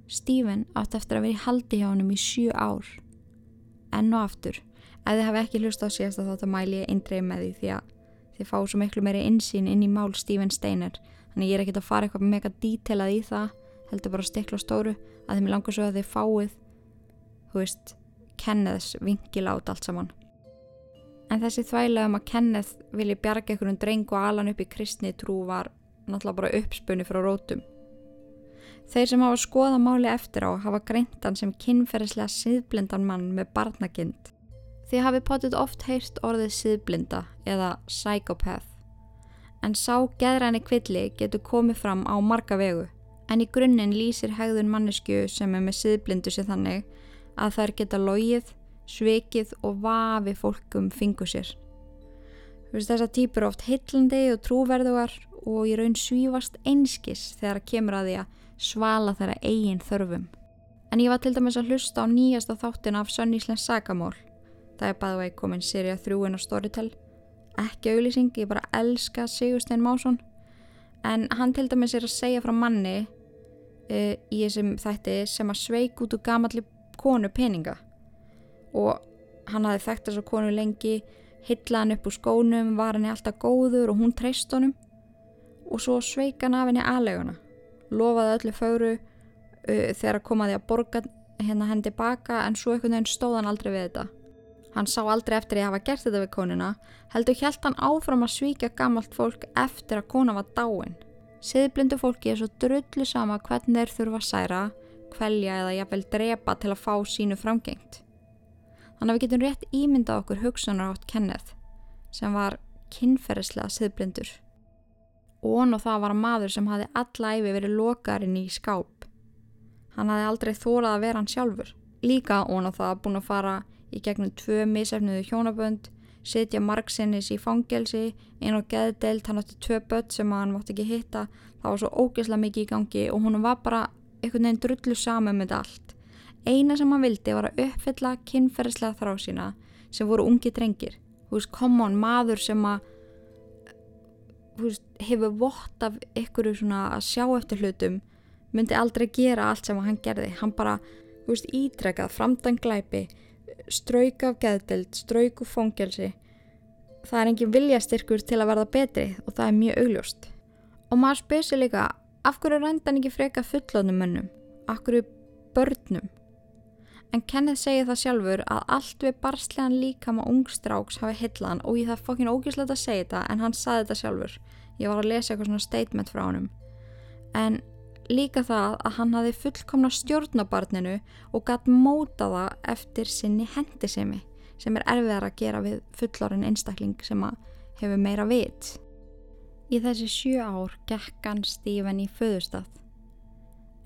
Stephen átt eftir að vera í haldi hjá hann í sjö ár. Enn og aftur, ef þið hafi ekki hlust á síðasta þátt að mæli ég eindreið með því því að þið fá svo miklu meiri insýn inn í mál Stephen Steiner þannig ég er ekkert að fara eitthvað mega dítelað í það heldur bara að stikla stóru að þið mér langar svo að þið fáið þú veist, Kenneths vingil át allt saman. En þessi þvæglega um að Kenneth vilji bjarga einhvern dreng og alan upp í kristni trú var náttúrulega bara uppspunni frá rótum. Þeir sem hafa skoða máli eftir á hafa greintan sem kynferðislega síðblindan mann með barnagind. Þið hafi potið oft heyrst orðið síðblinda eða psychopath. En sá geðræni kvilli getur komið fram á marga vegu. En í grunninn lýsir hegðun mannesku sem er með síðblindu sér þannig að þær geta logið, svikið og vafi fólkum fingu sér. Þessar týpur oft heitlandi og trúverðuar og í raun svífast einskis þegar það kemur að því að svala þeirra eigin þörfum. En ég var til dæmis að hlusta á nýjasta þáttin af Sönn Íslands sagamól. Það er bæða vegi komin sérija þrjúin á Storytel. Ekki auðlýsing, ég bara elska Sigurstein Másson. En hann til dæmis er að segja frá manni uh, í þessum þætti sem að sveik út úr gamalli konu peninga. Og hann hafði þekkt þess að konu lengi, hitlaði hann upp úr skónum, var henni alltaf góður og hún treyst honum. Og svo sveik hann af henni aðleguna lofaði öllu fóru uh, þegar komaði að borga hérna henni tilbaka en svo einhvern veginn stóð hann aldrei við þetta. Hann sá aldrei eftir að hafa gert þetta við konuna, heldur hjælt hann áfram að svíka gammalt fólk eftir að kona var dáin. Siðblindu fólki er svo drullu sama hvernig þeir þurfa að særa, kvelja eða jafnvel drepa til að fá sínu framgengt. Þannig að við getum rétt ímynda okkur hugsunar átt Kenneth sem var kynferðislega siðblindur. Ón og það var maður sem hafi allæfi verið lokarinn í skáp. Hann hafi aldrei þórað að vera hann sjálfur. Líka ón og það búin að fara í gegnum tvö misefnuðu hjónabönd, setja margsinnis í fangelsi, einn og geðdelt, hann átti tvö börn sem hann mátti ekki hitta. Það var svo ógeðslega mikið í gangi og hún var bara einhvern veginn drullu saman með allt. Eina sem hann vildi var að uppfylla kynferðslega þrá sína sem voru ungi drengir. Þú veist, come on, maður sem að veist, hefur vott af ykkur að sjá eftir hlutum myndi aldrei gera allt sem hann gerði. Hann bara veist, ítrekað framdann glæpi strauk af geðdelt, strauk úr fóngelsi það er engin viljastyrkur til að verða betri og það er mjög augljóst. Og maður spyr sér líka af hverju rændan ekki freka fullónum mönnum? Af hverju börnum En Kenneth segir það sjálfur að allt við barslegan líkama ungstráks hafi hillan og ég það fokkin ógíslegt að segja þetta en hann saði þetta sjálfur. Ég var að lesa eitthvað svona statement frá hann. En líka það að hann hafi fullkomna stjórn á barninu og gatt móta það eftir sinni hendisemi sem er erfiðar að gera við fullorinn einstakling sem hefur meira vit. Í þessi sjö ár gekk hann Stífen í föðustaf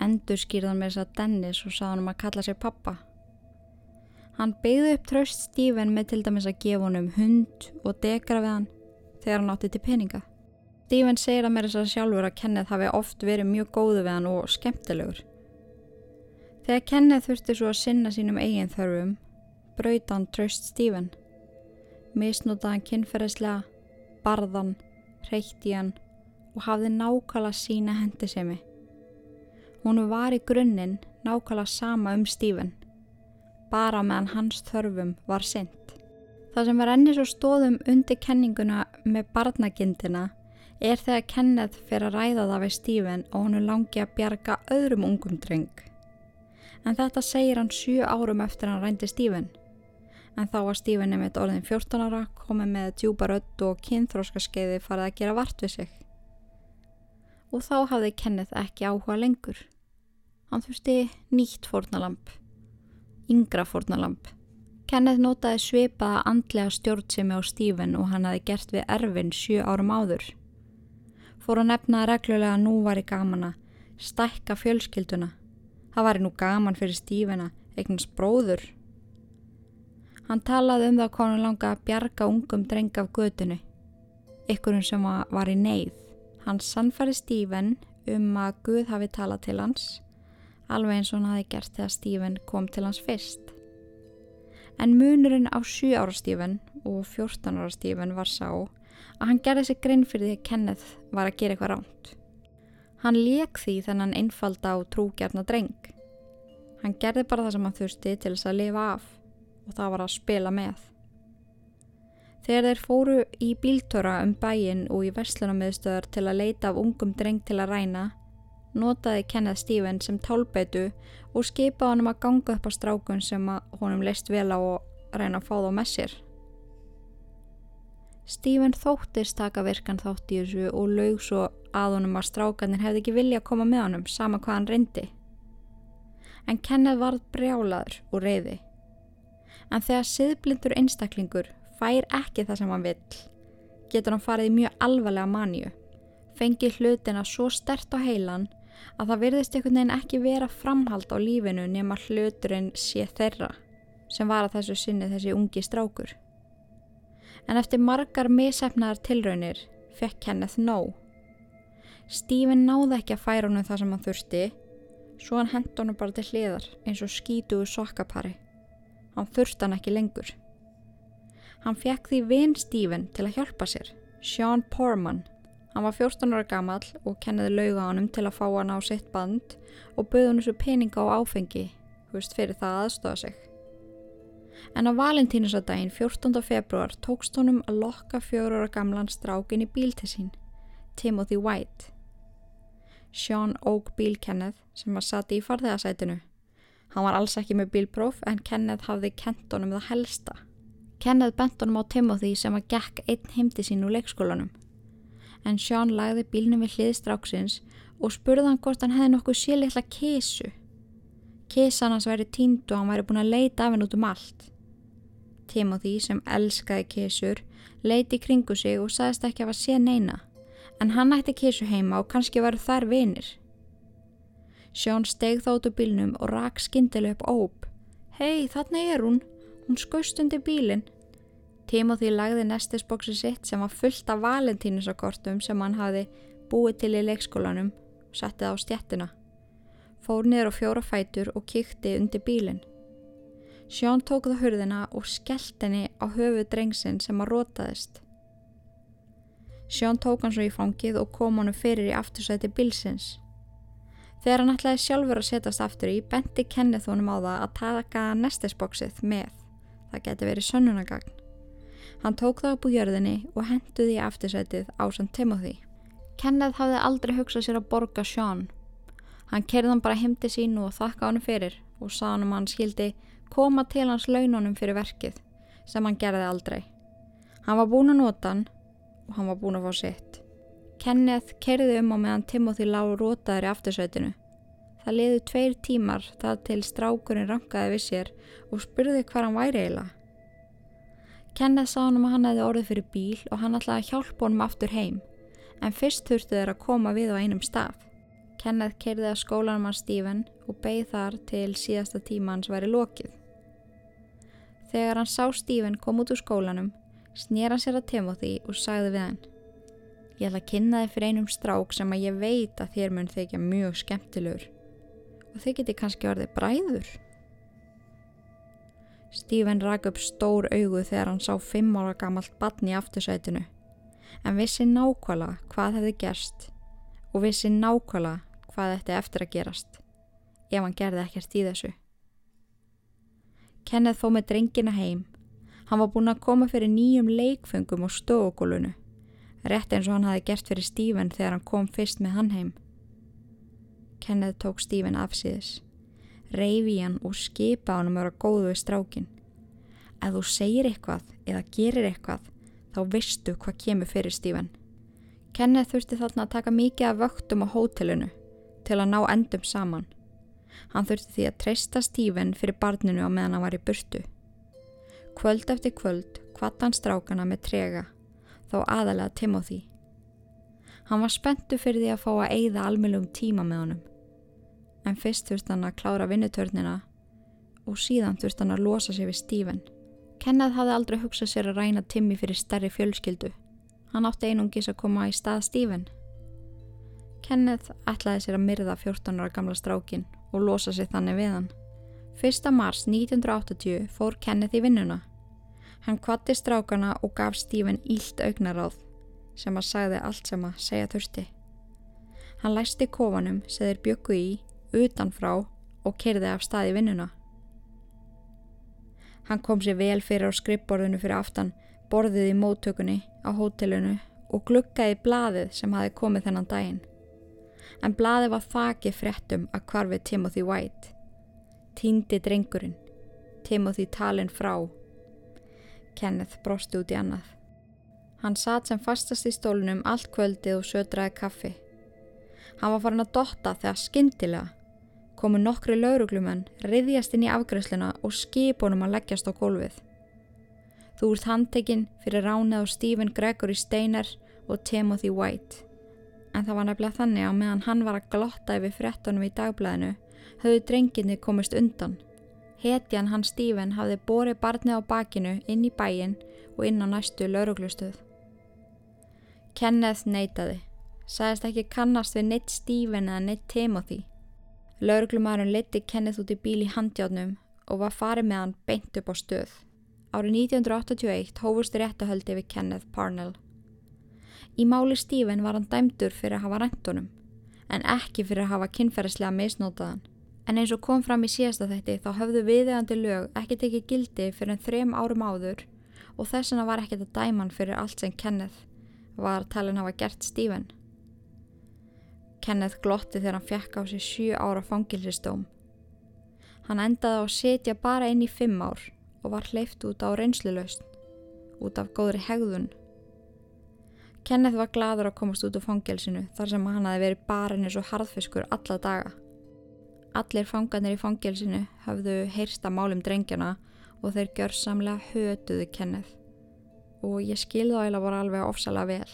Endur skýrðan með þess að Dennis og sá hann um að kalla sér pappa. Hann beigði upp tröst Stephen með til dæmis að gefa honum hund og dekra við hann þegar hann átti til peninga. Stephen segir að mér þess að sjálfur að Kenneth hafi oft verið mjög góðu við hann og skemmtilegur. Þegar Kenneth þurfti svo að sinna sínum eigin þörfum, brauta hann tröst Stephen. Misnútaði hann kynferðislega, barðan, reytti hann og hafði nákvæmlega sína hendisemi. Hún var í grunninn nákvæmlega sama um Stephen, bara meðan hans þörfum var synd. Það sem var enni svo stóðum undir kenninguna með barnagindina er þegar Kenneth fyrir að ræða það við Stephen og hún langi að bjarga öðrum ungum dreng. En þetta segir hann 7 árum eftir hann rændi Stephen. En þá var Stephen nefnitt orðin 14 ára, komið með djúbarödd og kynþróskaskeiði farið að gera vart við sig. Og þá hafði Kenneth ekki áhuga lengur. Hann þurfti nýtt fórnalamp, yngra fórnalamp. Kenneth notaði svipaða andlega stjórnsemi á Stephen og hann hafi gert við erfin sjö árum áður. Fór að nefnaði reglulega að nú var í gamana, stækka fjölskylduna. Það var í nú gaman fyrir Stephen að eignast bróður. Hann talaði um það hann langa að bjarga ungum dreng af gödunu, ykkurum sem var í neyð. Hann sannfæri Stephen um að Guð hafi talað til hans alveg eins og hann hafi gert þegar Stephen kom til hans fyrst. En munurinn á 7 ára Stephen og 14 ára Stephen var sá að hann gerði sig grinn fyrir því að Kenneth var að gera eitthvað ránt. Hann leik því þennan einfalda og trúgjarna dreng. Hann gerði bara það sem hann þurfti til þess að lifa af og það var að spila með. Þegar þeir fóru í bíltóra um bæin og í verslunarmiðstöðar til að leita af ungum dreng til að ræna notaði Kenneth Stephen sem tálbeitu og skipaði honum að ganga upp á strákun sem honum leist vel á og reyna að fá þá með sér. Stephen þóttist taka virkan þátt í þessu og laug svo að honum að strákanir hefði ekki vilja að koma með honum sama hvað hann reyndi. En Kenneth varð brjálaður og reyði. En þegar siðblindur einstaklingur fær ekki það sem hann vill, getur hann farið í mjög alvarlega manju, fengið hlutina svo stert á heilan að það virðist einhvern veginn ekki vera framhald á lífinu nema hluturinn sé þeirra sem var að þessu sinni þessi ungi strákur. En eftir margar misefnaðar tilraunir fekk Kenneth nóg. Stephen náði ekki að færa honum það sem hann þurfti, svo hann hent honum bara til hliðar eins og skítuðu sokkapari. Hann þurfti hann ekki lengur. Hann fekk því vinn Stephen til að hjálpa sér, Sean Porman, Hann var 14 ára gammal og kenniði lauga honum til að fá hann á sitt band og bauði hann þessu peninga á áfengi, hvist fyrir það aðstofa sig. En á valentínusadaginn 14. februar tókst honum að lokka fjóru ára gamlan strákin í bíl til sín, Timothy White. Sean óg bíl Kenneth sem var sati í farþegarsætinu. Hann var alls ekki með bílpróf en Kenneth hafði kent honum það helsta. Kenneth bent honum á Timothy sem að gekk einn heimti sín úr leikskólanum en Sean lagði bílnum við hliðstráksins og spurði hann hvort hann hefði nokkuð síleitla kísu. Kísan hans væri tínd og hann væri búin að leita af henn út um allt. Timothy sem elskaði kísur leiti kringu sig og sagðist ekki að var sé neina en hann ætti kísu heima og kannski varu þær vinir. Sean steg þá út úr bílnum og rak skindileg upp óp. Hei, þarna er hún. Hún skust undir bílinn. Timothy lagði nestisbóksi sitt sem var fullt af valentínusakortum sem hann hafi búið til í leikskólanum og settið á stjettina. Fór niður á fjóra fætur og kýkti undir bílinn. Sjón tók það hurðina og skellt henni á höfu drengsinn sem að rótaðist. Sjón tók hann svo í fangið og kom hannu fyrir í aftursæti bílsins. Þegar hann ætlaði sjálfur að setjast aftur í, bendi Kenneth honum á það að taka nestisbóksið með. Það geti verið sönnunagagn. Hann tók það upp úr jörðinni og henduði í aftursætið á sann Timothy. Kenneth hafði aldrei hugsað sér að borga Sean. Hann kerði hann bara heimti sínu og þakka hann fyrir og sá hann um hann skildi koma til hans laununum fyrir verkið sem hann gerði aldrei. Hann var búin að nota hann og hann var búin að fá sitt. Kenneth kerði um á meðan Timothy lág rótaður í aftursætinu. Það liðu tveir tímar það til strákurinn rankaði við sér og spurði hvað hann væri eiginlega. Kenneth sá hann um að hann hefði orðið fyrir bíl og hann ætlaði að hjálpa honum aftur heim, en fyrst þurftu þeir að koma við á einum stað. Kenneth keirði að skólanum að Stephen og beigð þar til síðasta tíma hans væri lokið. Þegar hann sá Stephen kom út úr skólanum, snýr hann sér að Timothy og sagði við hann Ég ætla að kynna þið fyrir einum strák sem að ég veit að þér mun þykja mjög skemmtilegur og þið geti kannski orðið bræður. Stephen rak upp stór augu þegar hann sá fimm ára gamalt batn í aftursætinu en vissi nákvæmlega hvað hefði gerst og vissi nákvæmlega hvað þetta eftir að gerast ef hann gerði ekkert í þessu. Kenneth fóð með drengina heim. Hann var búin að koma fyrir nýjum leikfengum á stofugólunu rétt eins og hann hafi gert fyrir Stephen þegar hann kom fyrst með hann heim. Kenneth tók Stephen afsíðis, reyfi hann og skipa hann að vera góðu við strákin. Ef þú segir eitthvað eða gerir eitthvað, þá vistu hvað kemur fyrir Stephen. Kenneth þurfti þarna að taka mikið af vöktum á hótelinu til að ná endum saman. Hann þurfti því að treysta Stephen fyrir barninu á meðan hann var í burtu. Kvöld eftir kvöld kvatt hann strákana með trega þá aðalega Timothy. Hann var spenntu fyrir því að fá að eigða almjölum tíma með honum. En fyrst þurft hann að klára vinnutörnina og síðan þurft hann að losa sig við Stephen. Kenneth hafði aldrei hugsað sér að ræna Timmy fyrir stærri fjölskyldu. Hann átti einungis að koma í stað Stephen. Kenneth ætlaði sér að myrða 14 ára gamla strákin og losa sig þannig við hann. 1. mars 1980 fór Kenneth í vinnuna Hann kvatti strákana og gaf Stephen ílt augnaráð sem að sagði allt sem að segja þurfti. Hann læsti kofanum sem þeir byggu í utanfrá og kerði af staði vinnuna. Hann kom sér vel fyrir á skrippborðinu fyrir aftan, borðið í móttökunni á hótelinu og glukkaði blaðið sem hafi komið þennan daginn. En blaðið var þakið fréttum að kvarfið Timothy White. Týndi drengurinn. Timothy talin frá Kenneth brosti út í annað. Hann satt sem fastast í stólunum allt kvöldið og södraði kaffi. Hann var farin að dotta þegar skindilega komu nokkri lauruglumenn, riðjast inn í afgræsluna og skipunum að leggjast á gólfið. Þú ert handtekinn fyrir ránið á Stephen Gregory Steiner og Timothy White. En það var nefnilega þannig að meðan hann var að glotta yfir frettunum í dagblæðinu höfðu drenginni komist undan. Hetjan hann Stephen hafði borið barnið á bakinu inn í bæin og inn á næstu lauruglustöð. Kenneth neytaði, sagðist ekki kannast við neitt Stephen eða neitt Timothy. Lauruglumarinn leti Kenneth út í bíl í handjárnum og var farið með hann beint upp á stöð. Árið 1981 hófust réttahöldi við Kenneth Parnell. Í máli Stephen var hann dæmdur fyrir að hafa ræntunum, en ekki fyrir að hafa kynferðislega misnótaðan. En eins og kom fram í síðasta þætti þá höfðu viðegandi lög ekki tekið gildi fyrir en þrem árum áður og þess vegna var ekkert að dæman fyrir allt sem Kenneth var talin hafa gert Stephen. Kenneth glotti þegar hann fekk á sig 7 ára fangilsistóm. Hann endaði á að setja bara inn í 5 ár og var hleyft út á reynslulaust, út af góðri hegðun. Kenneth var gladur að komast út á fangilsinu þar sem hann hafi verið bara eins og harðfiskur alla daga. Allir fangarnir í fangilsinu hafðu heyrsta málum drengjana og þeir gjörsamlega hötuðu Kenneth og ég skilða áila voru alveg ofsalega vel.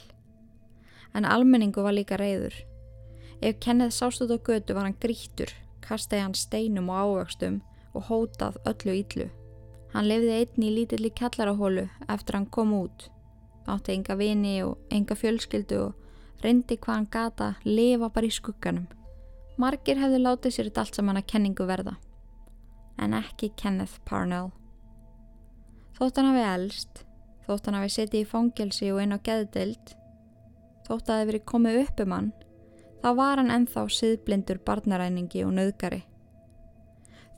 En almenningu var líka reyður. Ef Kenneth sást út á götu var hann grítur, kastaði hann steinum og ávöxtum og hótað öllu íllu. Hann lefði einni í lítilli kallarahólu eftir hann kom út. Átti enga vini og enga fjölskyldu og reyndi hvað hann gata lifa bara í skugganum. Margir hefðu látið sér allt saman að kenningu verða, en ekki Kenneth Parnell. Þótt hann hafi elst, þótt hann hafi setið í fangelsi og einn á geðdild, þótt að það hefði verið komið upp um hann, þá var hann enþá siðblindur barnaræningi og nöðgari.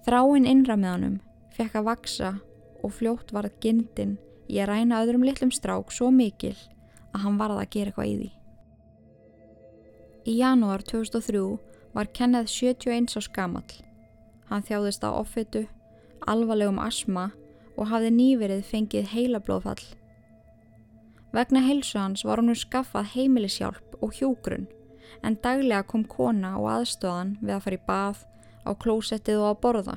Þráinn innra með honum fekk að vaksa og fljótt varð gindin í að ræna öðrum litlum strák svo mikil að hann varð að gera eitthvað í því. Í janúar 2003 var Kenneth 71 á skamall. Hann þjáðist á offitu, alvarlegum asma og hafði nýverið fengið heilablóðfall. Vegna heilsu hans var hann skaffað heimilishjálp og hjógrun en daglega kom kona og aðstöðan við að fara í bað, á klósettið og að borða.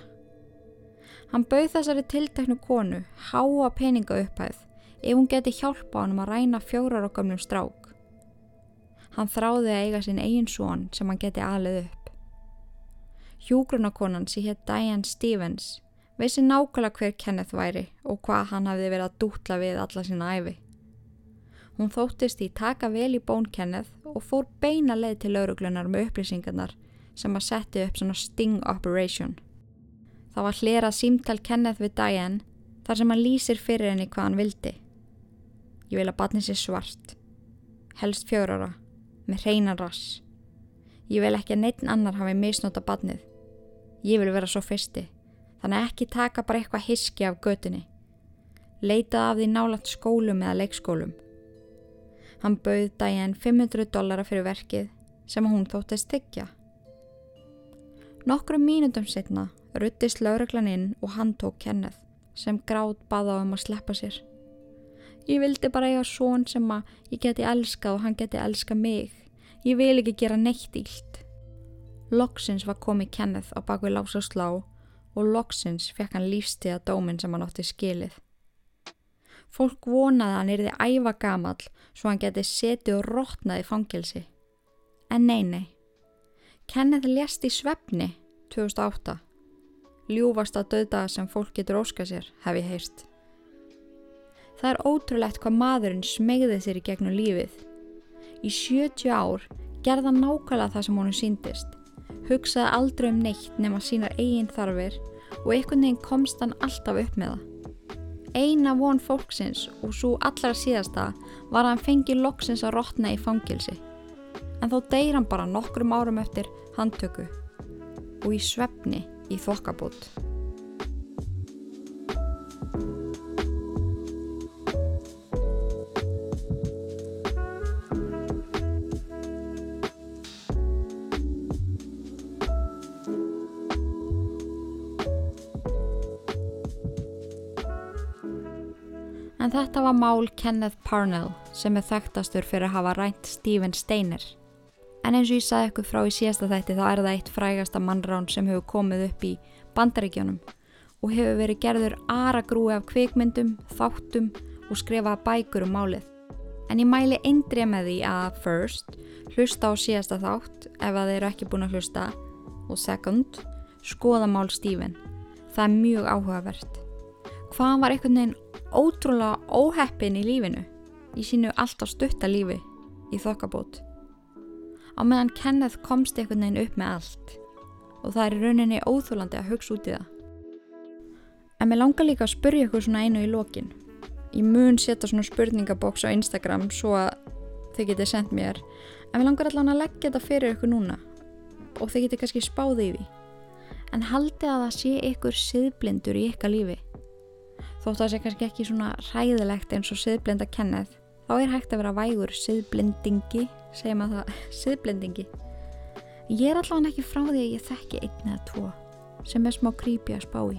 Hann bauð þessari tilteknu konu háa peninga upphæð ef hún geti hjálpa hann um að ræna fjórar og gamlum strák. Hann þráði að eiga sinn eigin són sem hann geti aðlið upp. Hjúgrunakonan sem hétt Diane Stevens vissi nákvæmlega hver Kenneth væri og hvað hann hafði verið að dútla við alla sína æfi. Hún þóttist í taka vel í bón Kenneth og fór beina leið til lauruglunar með upplýsingarnar sem að setja upp svona sting operation. Það var hlera símtal Kenneth við Diane þar sem hann lýsir fyrir henni hvað hann vildi. Ég vil að batni sé svart, helst fjórara, með hreinan rass. Ég vil ekki að neitt annar hafi misnóta batnið. Ég vil vera svo fyrsti, þannig ekki taka bara eitthvað hiski af götunni. Leitað af því nálat skólum eða leikskólum. Hann bauð Diane 500 dollara fyrir verkið sem hún þóttist þykja. Nokkrum mínundum setna ruttist lauraglan inn og hann tók Kenneth sem gráð baða um að sleppa sér. Ég vildi bara eiga svon sem að ég geti elskað og hann geti elskað mig. Ég vil ekki gera neitt ílt. Loksins var komið Kenneth á bakvið lás og slá og loksins fekk hann lífstíða dóminn sem hann átti skilið. Fólk vonaði að hann erði æfa gamall svo hann geti setið og rótnaði fangilsi. En nei, nei. Kenneth lést í svefni 2008. Ljúfasta döðdaga sem fólk getur óskað sér, hef ég heist. Það er ótrúlegt hvað maðurinn smegði sér í gegnum lífið. Í 70 ár gerða nákvæmlega það sem honum síndist. Hugsaði aldrei um neitt nema sínar eigin þarfir og einhvern veginn komst hann alltaf upp með það. Eina von fólksins og svo allra síðasta var að hann fengi loksins að rótna í fangilsi. En þá deyr hann bara nokkrum árum eftir handtöku og í svefni í þokkabót. En þetta var mál Kenneth Parnell sem er þekktastur fyrir að hafa rænt Stephen Steiner. En eins og ég sagði ykkur frá í síðasta þætti þá er það eitt frægasta mannrán sem hefur komið upp í bandaríkjónum og hefur verið gerður aðra grúi af kvikmyndum, þáttum og skrifað bækur um málið. En ég mæli eindrið með því að first, hlusta á síðasta þátt ef að þeir eru ekki búin að hlusta og second, skoða mál Stephen. Það er mjög áhugavert. Hvaðan var einhvern veginn ótrúlega óheppin í lífinu í sínu alltaf stutta lífi í þokkabót. Á meðan Kenneth komst einhvern veginn upp með allt. Og það er rauninni óþúlandi að hugsa út í það. En mér langar líka að spurja ykkur svona einu í lokin. Ég mun setja svona spurningabóks á Instagram svo að þið getið sendt mér. En mér langar allavega að leggja þetta fyrir ykkur núna. Og þið getið kannski spáðið í því. En haldið að það sé ykkur siðblindur í ykkar lífi þótt það sé kannski ekki svona ræðilegt eins og siðblind að kennið þá er hægt að vera vægur siðblindingi segjum að það, siðblindingi. Ég er allavega ekki frá því að ég þekki einn eða tvo sem er smá creepy að spá í.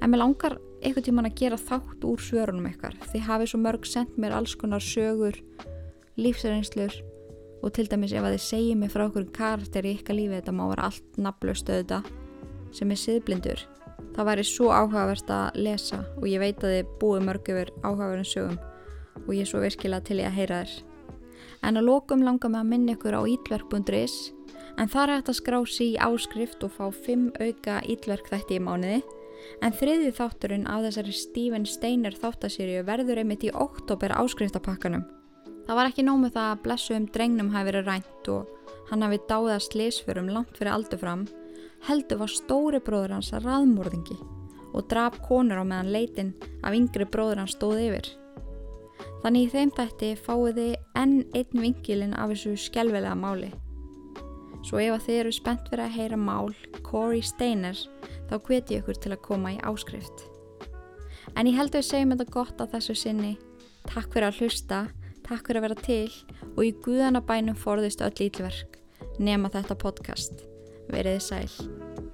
En mér langar eitthvað tíman að gera þátt úr svörunum ykkar því hafið svo mörg sendt mér alls konar sögur lífsreinslur og til dæmis ef að þið segja mig frá okkur karakter í ykkar lífi þetta má vera allt naflust auðvita sem er siðblindur Það væri svo áhugavert að lesa og ég veit að þið búið mörg yfir áhugaverðin sögum og ég er svo virkilega til ég að heyra þér. En að lokum langar mig að minna ykkur á ítverk.is en þar er þetta að skrá sér í áskrift og fá 5 auka ítverk þætti í mánuði en þriði þátturinn af þessari Stephen Steiner þáttaseríu verður einmitt í oktober áskriftapakkanum. Það var ekki nómið það að blessu um drengnum hafi verið rænt og hann hafi dáðað slísförum langt fyrir aldur fram heldur var stóri bróður hans að raðmórðingi og draf konur á meðan leitin af yngri bróður hans stóð yfir. Þannig í þeim þætti fáið þið enn einn vingilin af þessu skjálfilega máli. Svo ef þið eru spennt fyrir að heyra mál Corey Steiner þá hveti ég ykkur til að koma í áskrift. En ég held að við segjum þetta gott að þessu sinni. Takk fyrir að hlusta, takk fyrir að vera til og í guðanabænum forðist öll ítlverk nema þetta podcast. Verið sæl.